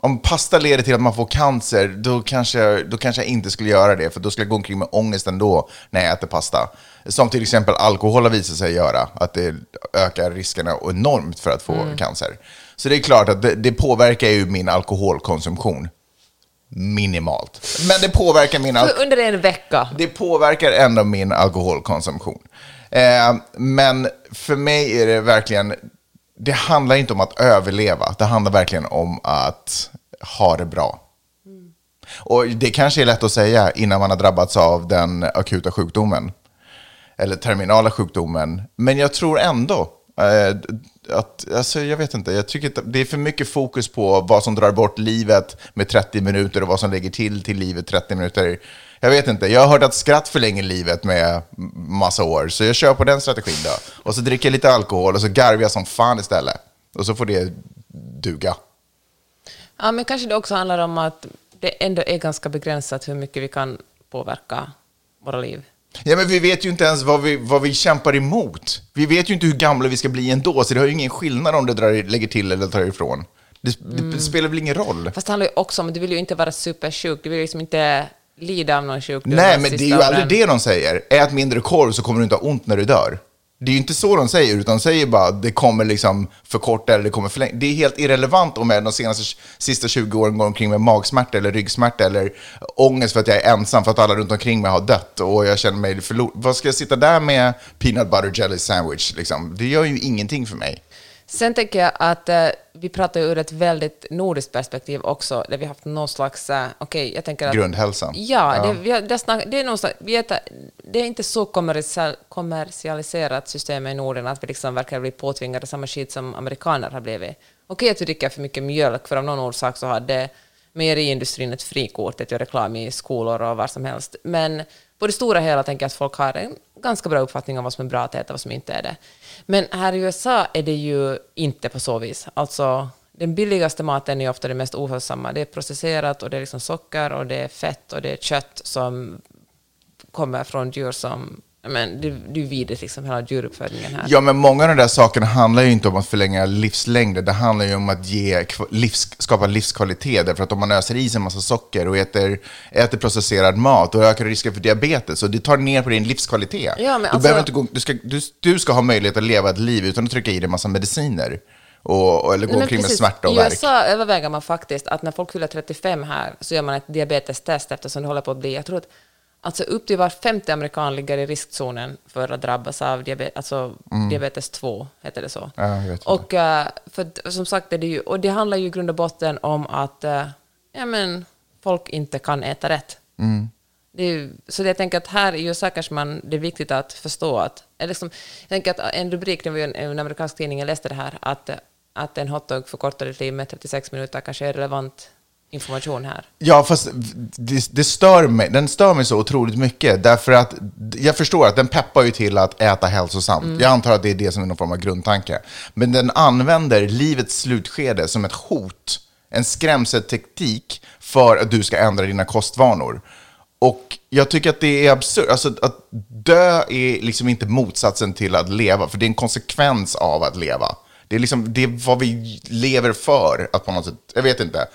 om pasta leder till att man får cancer, då kanske, då kanske jag inte skulle göra det, för då skulle jag gå omkring med ångest ändå när jag äter pasta. Som till exempel alkohol har visat sig göra, att det ökar riskerna enormt för att få cancer. Så det är klart att det, det påverkar ju min alkoholkonsumtion minimalt. Men det påverkar min för under en vecka. det påverkar ändå min alkoholkonsumtion. Eh, men för mig är det verkligen, det handlar inte om att överleva, det handlar verkligen om att ha det bra. Och det kanske är lätt att säga innan man har drabbats av den akuta sjukdomen, eller terminala sjukdomen, men jag tror ändå eh, att, alltså jag vet inte, jag tycker att det är för mycket fokus på vad som drar bort livet med 30 minuter och vad som lägger till till livet 30 minuter. Jag vet inte, jag har hört att skratt förlänger livet med massa år, så jag kör på den strategin då. Och så dricker jag lite alkohol och så garvar jag som fan istället. Och så får det duga. Ja, men kanske det också handlar om att det ändå är ganska begränsat hur mycket vi kan påverka våra liv. Ja, men vi vet ju inte ens vad vi, vad vi kämpar emot. Vi vet ju inte hur gamla vi ska bli ändå, så det har ju ingen skillnad om du drar, lägger till eller tar ifrån. Det, det, det spelar väl ingen roll? Fast det handlar ju också om att du vill ju inte vara supersjuk, du vill liksom inte lida av någon sjukdom. Nej, men det är ju aldrig det de säger. Ät mindre korv så kommer du inte ha ont när du dör. Det är ju inte så de säger, utan de säger bara att det kommer liksom förkorta eller det kommer förlänga. Det är helt irrelevant om jag de senaste sista 20 åren går omkring med magsmärta eller ryggsmärta eller ångest för att jag är ensam för att alla runt omkring mig har dött och jag känner mig förlorad. Vad ska jag sitta där med peanut butter jelly sandwich? Liksom? Det gör ju ingenting för mig. Sen tänker jag att eh, vi pratar ju ur ett väldigt nordiskt perspektiv också, där vi har haft någon slags, eh, okej, jag tänker att... Grundhälsan. Ja, Det, vi har, det, snack, det, är vi äter, det är inte så kommersial, kommersialiserat system i Norden att vi liksom verkar bli påtvingade samma skit som amerikaner har blivit. Okej att vi dricker för mycket mjölk, för av någon orsak så hade mejeriindustrin ett frikort att göra reklam i skolor och var som helst. Men på det stora hela tänker jag att folk har en ganska bra uppfattning om vad som är bra att äta och vad som inte är det. Men här i USA är det ju inte på så vis. Alltså, den billigaste maten är ofta det mest ohälsosamma. Det är processerat och det är liksom socker och det är fett och det är kött som kommer från djur som... Men det, det är vidrigt, liksom, hela djuruppfödningen här. Ja, men många av de där sakerna handlar ju inte om att förlänga livslängder. Det handlar ju om att ge, livs, skapa livskvalitet. Därför att om man öser i sig en massa socker och äter, äter processerad mat, då ökar risken för diabetes. Och det tar ner på din livskvalitet. Ja, men du, alltså- behöver inte gå, du, ska, du, du ska ha möjlighet att leva ett liv utan att trycka i dig en massa mediciner. Och, eller gå omkring med smärta och I värk. USA överväger man faktiskt att när folk fyller 35 här så gör man ett diabetestest eftersom det håller på att bli, jag tror att alltså upp till var femte amerikan ligger i riskzonen för att drabbas av diabetes, alltså diabetes 2, heter det så. Mm. Ja, och eh, för som sagt, är det ju, och det handlar ju i grund och botten om att eh, ja, men, folk inte kan äta rätt. Mm. Det är, så det jag tänker att här i USA kanske man, det är viktigt att förstå att, eller liksom, jag tänker att en rubrik, det var ju en, en amerikansk tidning, jag läste det här, att, att en hotdog förkortar ditt liv med 36 minuter kanske är relevant information här. Ja, fast det, det stör mig. Den stör mig så otroligt mycket. Därför att jag förstår att den peppar ju till att äta hälsosamt. Jag antar att det är det som är någon form av grundtanke. Men den använder livets slutskede som ett hot, en skrämselteknik för att du ska ändra dina kostvanor. Och jag tycker att det är absurt. Alltså, att dö är liksom inte motsatsen till att leva, för det är en konsekvens av att leva. Det är, liksom, det är vad vi lever för, att på något sätt, jag vet inte,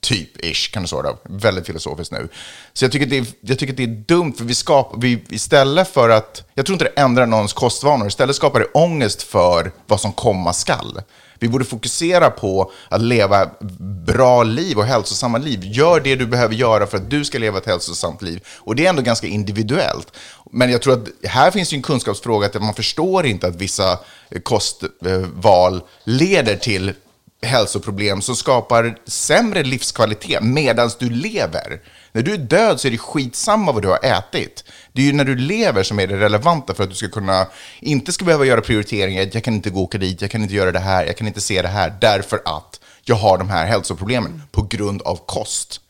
typ ish, kan det svara. Väldigt filosofiskt nu. Så jag tycker, att det är, jag tycker att det är dumt, för vi skapar, vi, istället för att, jag tror inte det ändrar någons kostvanor, istället skapar det ångest för vad som komma skall. Vi borde fokusera på att leva bra liv och hälsosamma liv. Gör det du behöver göra för att du ska leva ett hälsosamt liv. Och det är ändå ganska individuellt. Men jag tror att här finns ju en kunskapsfråga att man förstår inte att vissa kostval leder till hälsoproblem som skapar sämre livskvalitet medan du lever. När du är död så är det skitsamma vad du har ätit. Det är ju när du lever som är det relevanta för att du ska kunna, inte ska behöva göra prioriteringar, jag kan inte gå och åka dit, jag kan inte göra det här, jag kan inte se det här, därför att jag har de här hälsoproblemen på grund av kost.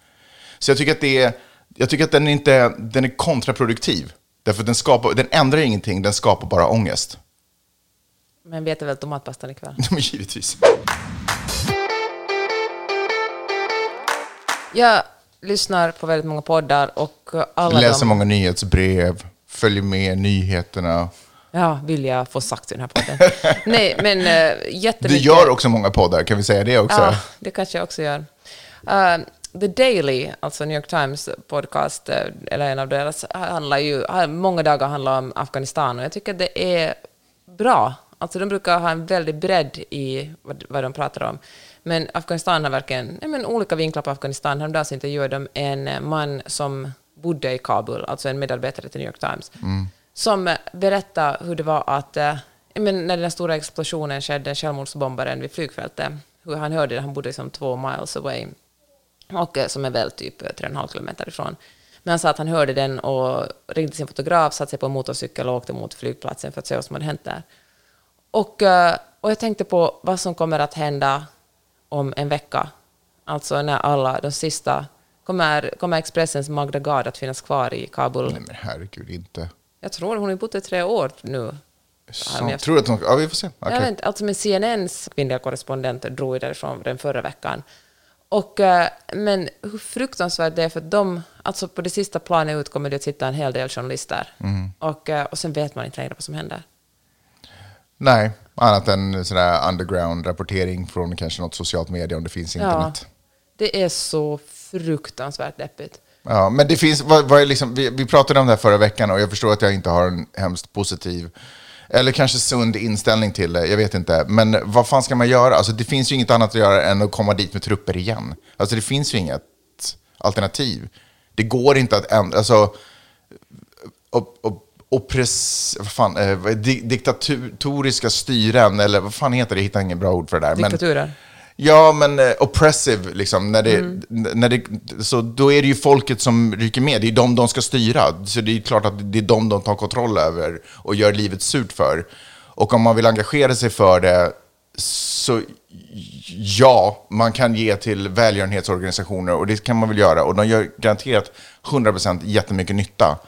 Så jag tycker att, det är, jag tycker att den, är inte, den är kontraproduktiv. Därför att den, skapar, den ändrar ingenting, den skapar bara ångest. Men vi äter väl tomatpastan ikväll? Men givetvis. Jag lyssnar på väldigt många poddar och alla Läser de... många nyhetsbrev, följer med nyheterna. Ja, vill jag få sagt i den här podden. Nej, men uh, Du jättemycket... gör också många poddar, kan vi säga det också? Ja, det kanske jag också gör. Uh, The Daily, alltså New York Times podcast, eh, eller en av deras, handlar ju, många dagar handlar om Afghanistan och jag tycker att det är bra. Alltså de brukar ha en väldig bredd i vad, vad de pratar om. Men Afghanistan har verkligen nej, men olika vinklar på Afghanistan. Häromdagen intervjuade de en eh, man som bodde i Kabul, alltså en medarbetare till New York Times, som eh, berättade hur det var att eh, ja, men när den stora explosionen skedde, självmordsbombaren vid flygfältet, hur han hörde det, han bodde liksom två miles away, och, som är väl typ eh, tre och en halv kilometer ifrån. Men han sa att han hörde den och ringde sin fotograf, satte sig på en motorcykel och åkte mot flygplatsen för att se vad som hade hänt där. Och, och jag tänkte på vad som kommer att hända om en vecka. Alltså när alla, de sista... Kommer, kommer Expressens Magda Gard att finnas kvar i Kabul? Nej men herregud, inte. Jag tror hon har bott i tre år nu. Så, jag- tror du att de... Ja, vi får se. Okej. Jag vet inte, alltså med CNNs kvinnliga korrespondent drog ju därifrån den förra veckan. Och, eh, men hur fruktansvärt det är för de, alltså på det sista planet ut kommer det att sitta en hel del journalister. Mm. Och, eh, och sen vet man inte längre vad som händer. Nej, annat än sådär underground-rapportering från kanske något socialt media om det finns internet. Det är så fruktansvärt deppigt. Ja, men det finns, vad, vad är liksom, vi, vi pratade om det här förra veckan och jag förstår att jag inte har en hemskt positiv eller kanske sund inställning till det, jag vet inte. Men vad fan ska man göra? Alltså, det finns ju inget annat att göra än att komma dit med trupper igen. Alltså, det finns ju inget alternativ. Det går inte att ändra, alltså, op, op, oppress, vad fan, eh, di, diktatoriska styren, eller vad fan heter det? Jag hittar inget bra ord för det där. Men, Diktaturer. Ja, men eh, oppressive, liksom, när det, n- när det, så då är det ju folket som rycker med. Det är de de ska styra. Så det är klart att det är de de tar kontroll över och gör livet surt för. Och om man vill engagera sig för det, så ja, man kan ge till välgörenhetsorganisationer och det kan man väl göra. Och de gör garanterat 100% jättemycket nytta.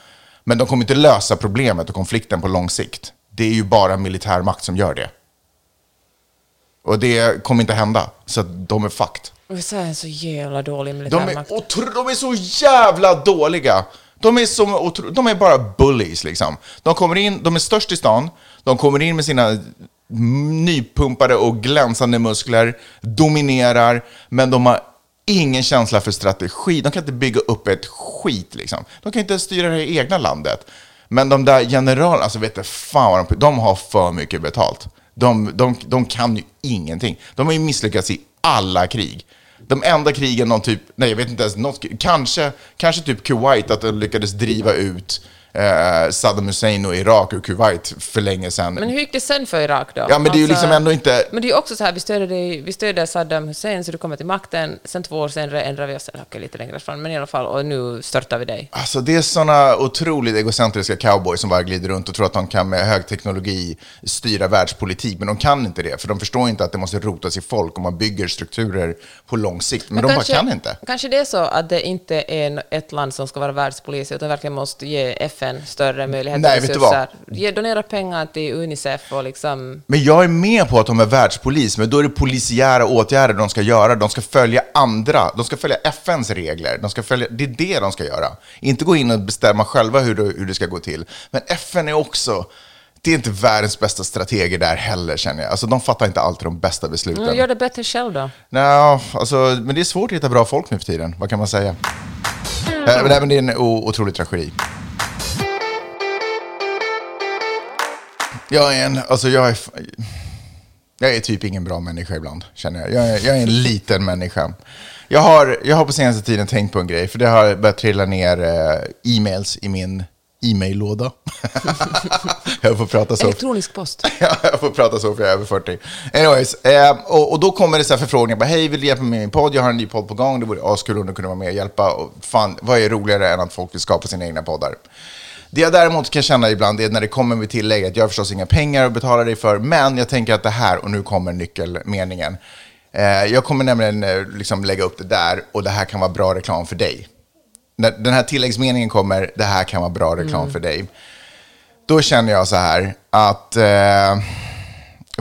Men de kommer inte lösa problemet och konflikten på lång sikt. Det är ju bara militärmakt som gör det. Och det kommer inte hända. Så de är fucked. USA är så jävla dålig De är, militärmakt. otro, de är så jävla dåliga. De är, otro, de är bara bullies liksom. De kommer in, de är störst i stan. De kommer in med sina nypumpade och glänsande muskler, dominerar, men de har ingen känsla för strategi. De kan inte bygga upp ett skit liksom. De kan inte styra det egna landet. Men de där generalerna, alltså vet du fan vad de, de har för mycket betalt. De, de, de kan ju ingenting. De har ju misslyckats i alla krig. De enda krigen de typ, nej jag vet inte ens något, kanske, kanske typ Kuwait, att de lyckades driva ut eh, Saddam Hussein och Irak ur Kuwait för länge sedan. Men hur gick det sen för Irak då? ja men det är ju Alltså- liksom ändå inte, Men det är ju också så här, vi stödjer, dig, vi stödjer Saddam Hussein så du kommer till makten, sen två år senare ändrar vi oss, okej, lite längre fram, men i alla fall, och nu störtar vi dig. Alltså det är sådana otroligt egocentriska cowboys som bara glider runt och tror att de kan med hög teknologi styra världspolitik. Men de kan inte det, för de förstår inte att det måste rotas i folk och man bygger strukturer på lång sikt. Men, de bara kan inte. Kanske det är så att det inte är ett land som ska vara världspolis, utan verkligen måste ge FN större möjligheter Nej, och resurser. Ge, donera pengar till Unicef och liksom... Men jag är med på att de är världspolis, men då är det polisiära åtgärder de ska göra. De ska följa andra, de ska följa FNs regler. De ska följa, det är det de ska göra. Inte gå in och bestämma själva hur det, hur det ska gå till. Men FN är också, det är inte världens bästa strateger där heller känner jag. Alltså de fattar inte alltid de bästa besluten. Mm, gör det bättre själv då. Nej, alltså, men det är svårt att hitta bra folk nu för tiden. Vad kan man säga? Eh, Men även det är en otrolig tragedi. Jag är en, alltså jag är, jag är typ ingen bra människa ibland, känner jag. Jag är, jag är en liten människa. Jag har, jag har på senaste tiden tänkt på en grej, för det har börjat trilla ner eh, e-mails i min e-maillåda. jag får prata så. Elektronisk post. Ja, jag får prata så för jag är över 40. Anyways, eh, och, och då kommer det så här förfrågningar. Bara, Hej, vill du hjälpa mig med min podd? Jag har en ny podd på gång. Det vore askul om du kunde vara med och hjälpa. Och fan, vad är roligare än att folk vill skapa sina egna poddar? Det jag däremot kan känna ibland är när det kommer med tillägget. Jag har förstås inga pengar att betala dig för, men jag tänker att det här, och nu kommer nyckelmeningen. Eh, jag kommer nämligen eh, liksom lägga upp det där och det här kan vara bra reklam för dig. När den här tilläggsmeningen kommer, det här kan vara bra reklam för dig. Då känner jag så här att, eh,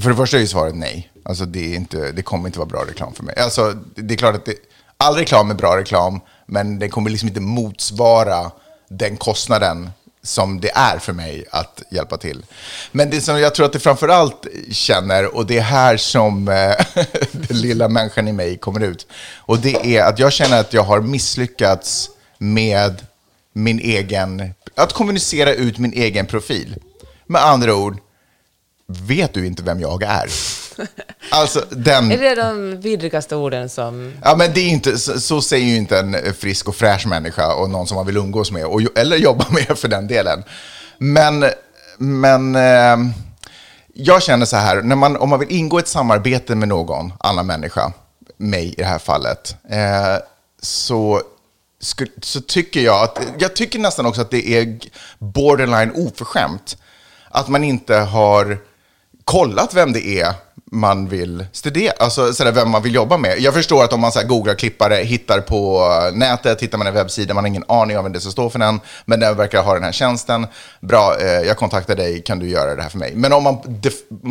för det första är ju svaret nej. Alltså det, är inte, det kommer inte vara bra reklam för mig. Alltså det, är klart att det, all reklam är bra reklam, men det kommer liksom inte motsvara den kostnaden som det är för mig att hjälpa till. Men det som jag tror att det framförallt känner, och det är här som eh, den lilla människan i mig kommer ut, och det är att jag känner att jag har misslyckats med min egen, att kommunicera ut min egen profil. Med andra ord, vet du inte vem jag är? Alltså den... Är det de vidrigaste orden som... Ja, men det är inte, så, så säger ju inte en frisk och fräsch människa och någon som man vill umgås med, och, eller jobba med för den delen. Men, men eh, jag känner så här, när man, om man vill ingå ett samarbete med någon annan människa, mig i det här fallet, eh, så, så tycker jag att, jag tycker nästan också att det är borderline oförskämt att man inte har kollat vem det är man vill studera, alltså sådär, vem man vill jobba med. Jag förstår att om man så googlar klippare, hittar på nätet, hittar man en webbsida, man har ingen aning om vem det som står för den, men den verkar ha den här tjänsten. Bra, eh, jag kontaktar dig, kan du göra det här för mig? Men om man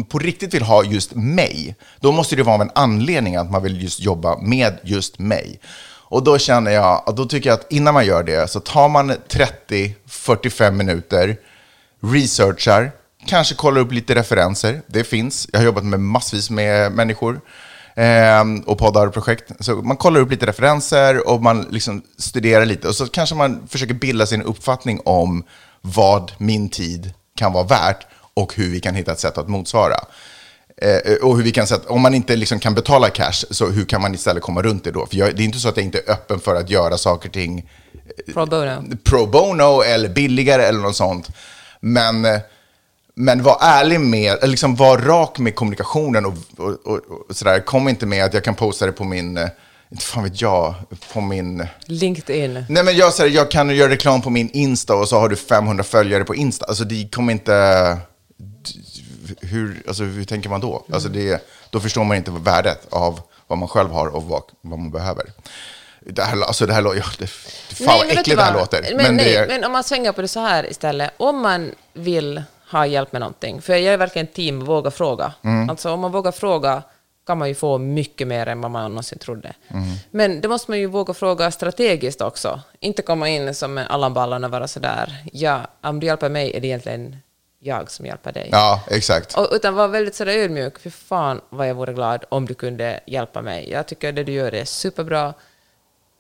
på riktigt vill ha just mig, då måste det vara av en anledning att man vill just jobba med just mig. Och då känner jag, och då tycker jag att innan man gör det så tar man 30-45 minuter, researchar, kanske kollar upp lite referenser. Det finns. Jag har jobbat med massvis med människor eh, och poddar och projekt. Så man kollar upp lite referenser och man liksom studerar lite. Och så kanske man försöker bilda sin uppfattning om vad min tid kan vara värt och hur vi kan hitta ett sätt att motsvara. Eh, och hur vi kan sätta, om man inte liksom kan betala cash, så hur kan man istället komma runt det då? För jag, det är inte så att jag inte är öppen för att göra saker och ting Pro bono. pro bono eller billigare eller något sånt. Men, eh, men var ärlig med, liksom var rak med kommunikationen och, och, och, och sådär. Kom inte med att jag kan posta det på min, eh, inte fan vet jag, på min... LinkedIn. Nej men jag, säger, jag kan göra reklam på min Insta och så har du 500 följare på Insta. Alltså det kommer inte... Hur, alltså, hur tänker man då? Alltså det, då förstår man inte värdet av vad man själv har och vad, vad man behöver. Det här, alltså det här låter... Ja, fan vad men vet äckligt det här vad? låter. Men, Men nej, det men om man svänger på det så här istället. Om man vill ha hjälp med någonting, för jag är verkligen team våga fråga. Mm. Alltså om man vågar fråga kan man ju få mycket mer än vad man någonsin trodde. Mm. Men det måste man ju våga fråga strategiskt också. Inte komma in som en Allan Ballan och vara sådär, ja, om du hjälper mig är det egentligen jag som hjälper dig. ja, exakt. Och, utan var väldigt sådär ödmjuk. Fy fan vad jag vore glad om du kunde hjälpa mig. Jag tycker det du gör är superbra.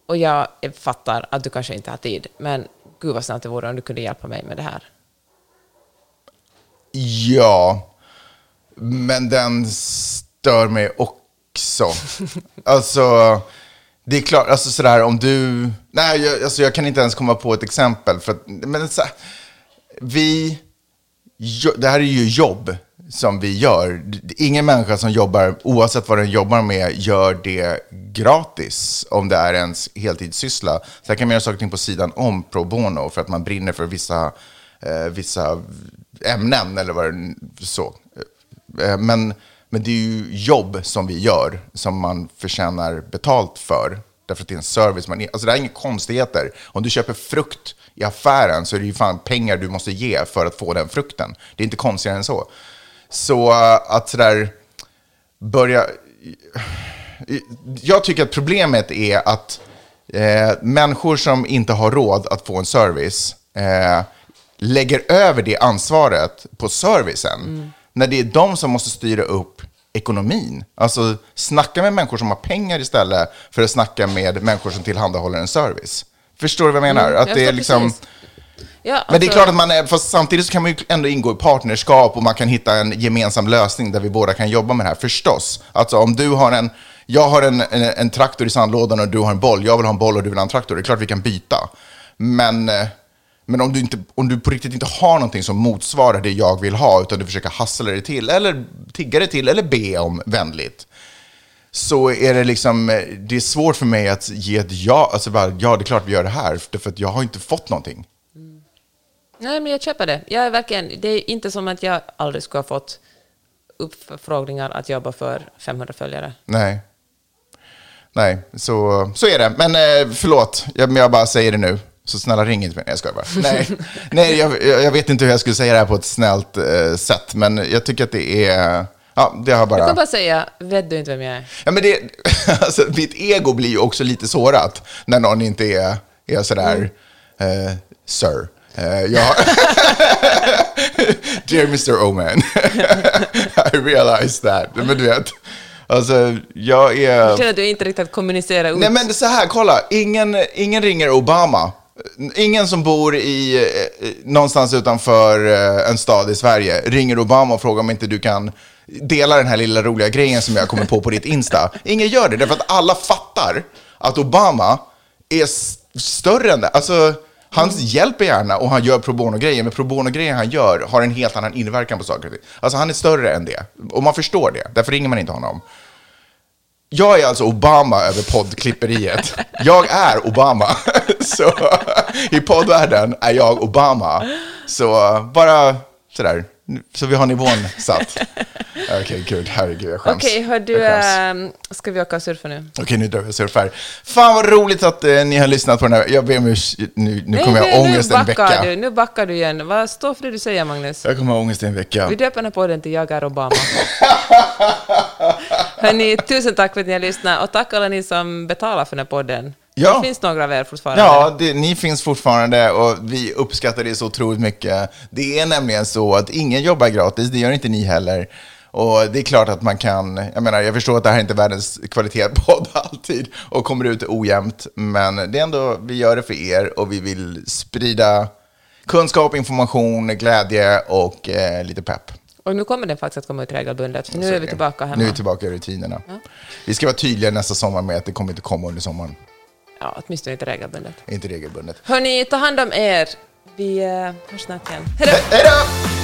Och jag fattar att du kanske inte har tid. Men gud vad snällt det vore om du kunde hjälpa mig med det här. Ja, men den stör mig också. alltså, det är klart, alltså sådär om du... Nej, jag, alltså, jag kan inte ens komma på ett exempel. För att, men så, vi... jo- Det här är ju jobb som vi gör. Ingen människa som jobbar, oavsett vad den jobbar med, gör det gratis om det är ens heltidssyssla. Sen kan man göra saker på sidan om pro bono för att man brinner för vissa, eh, vissa ämnen eller vad det så. Eh, men, men det är ju jobb som vi gör som man förtjänar betalt för. Därför att det är en service. Man, alltså det är inga konstigheter. Om du köper frukt i affären så är det ju fan pengar du måste ge för att få den frukten. Det är inte konstigare än så. Så eh, att sådär börja... Jag tycker att problemet är att eh, människor som inte har råd att få en service eh, lägger över det ansvaret på servicen. När det är de som måste styra upp ekonomin. Alltså snacka med människor som har pengar istället för att snacka med människor som tillhandahåller en service. Förstår du vad jag menar? Mm, att jag det är liksom... Ja, Men det är alltså- klart att man är, fast samtidigt så kan man ju ändå ingå i partnerskap och man kan hitta en gemensam lösning där vi båda kan jobba med det här, förstås. Alltså om du har en, jag har en, en, en traktor i sandlådan och du har en boll, jag vill ha en boll och du vill ha en traktor, det är klart vi kan byta. Men, eh, men om, du inte, om du på riktigt inte har någonting som motsvarar det jag vill ha, utan du försöker hassla det till, eller tigga det till, eller be om vänligt, så är det liksom, eh, det är svårt för mig att ge ett ja, alltså bara, ja det är klart vi gör det här, för att jag har inte fått någonting. Nej, men jag köper det. Jag är verkligen, det är inte som att jag aldrig skulle ha fått uppfrågningar att jobba för 500 följare. Nej. Nej, så, så är det. Men eh, förlåt, jag, jag bara säger det nu. Så snälla ring inte mig. Nej, jag skojar bara. Nej, Nej jag, jag vet inte hur jag skulle säga det här på ett snällt eh, sätt. Men jag tycker att det är... Ja, det har bara... Jag kan bara säga, vet du inte vem jag är? Ja, men det, alltså, mitt ego blir ju också lite sårat när någon inte är, är sådär, eh, sir. Eh, jag, Dear Mr. Oman, I realize that. Men du vet, alltså jag är... Jag känner att du inte riktigt kommunicerar ut. Nej men så här, kolla. Ingen, ingen ringer Obama. Ingen som bor i, eh, någonstans utanför eh, en stad i Sverige ringer Obama och frågar om inte du kan dela den här lilla roliga grejen som jag kommer på på ditt Insta. Ingen gör det, därför att alla fattar att Obama är större än det. Alltså, han hjälper gärna och han gör pro bono-grejer, men pro bono-grejer han gör har en helt annan inverkan på saker och ting. Alltså han är större än det. Och man förstår det, därför ringer man inte honom. Jag är alltså Obama över poddklipperiet. Jag är Obama. Så i poddvärlden är jag Obama. Så bara sådär, Så vi har nivån satt. Okej, gud, herregud, jag skäms. Okej, hör du, Jag skäms. äh, ska vi åka och surfa nu? Okej, nu drar vi och surfar. Fan vad roligt att eh, ni har lyssnat på den här. Jag ber om ursäkt, nu, nu kommer jag ha ångest en vecka. Du, nu backar du igen. Vad står för det du säger, Magnus? Jag kommer ha ångest en vecka. Vi döper den här podden till Jag är Obama. Hörni, tusen tack för att ni har lyssnat och tack alla ni som betalar för den här podden. Ja. Det finns några av er fortfarande. Ja, det, ni finns fortfarande och vi uppskattar det så otroligt mycket. Det är nämligen så att ingen jobbar gratis, det gör inte ni heller. Och det är klart att man kan, jag menar, jag förstår att det här är inte världens kvalitetspodd alltid och kommer ut ojämnt, men det är ändå, vi gör det för er och vi vill sprida kunskap, information, glädje och eh, lite pepp. Och nu kommer den faktiskt att komma ut regelbundet, för nu är vi tillbaka hemma. Nu är vi tillbaka i rutinerna. Vi ska vara tydliga nästa sommar med att det kommer inte komma under sommaren. Ja, åtminstone inte regelbundet. Inte regelbundet. Hörni, ta hand om er. Vi eh, hörs snart igen. Hej då! Hej då!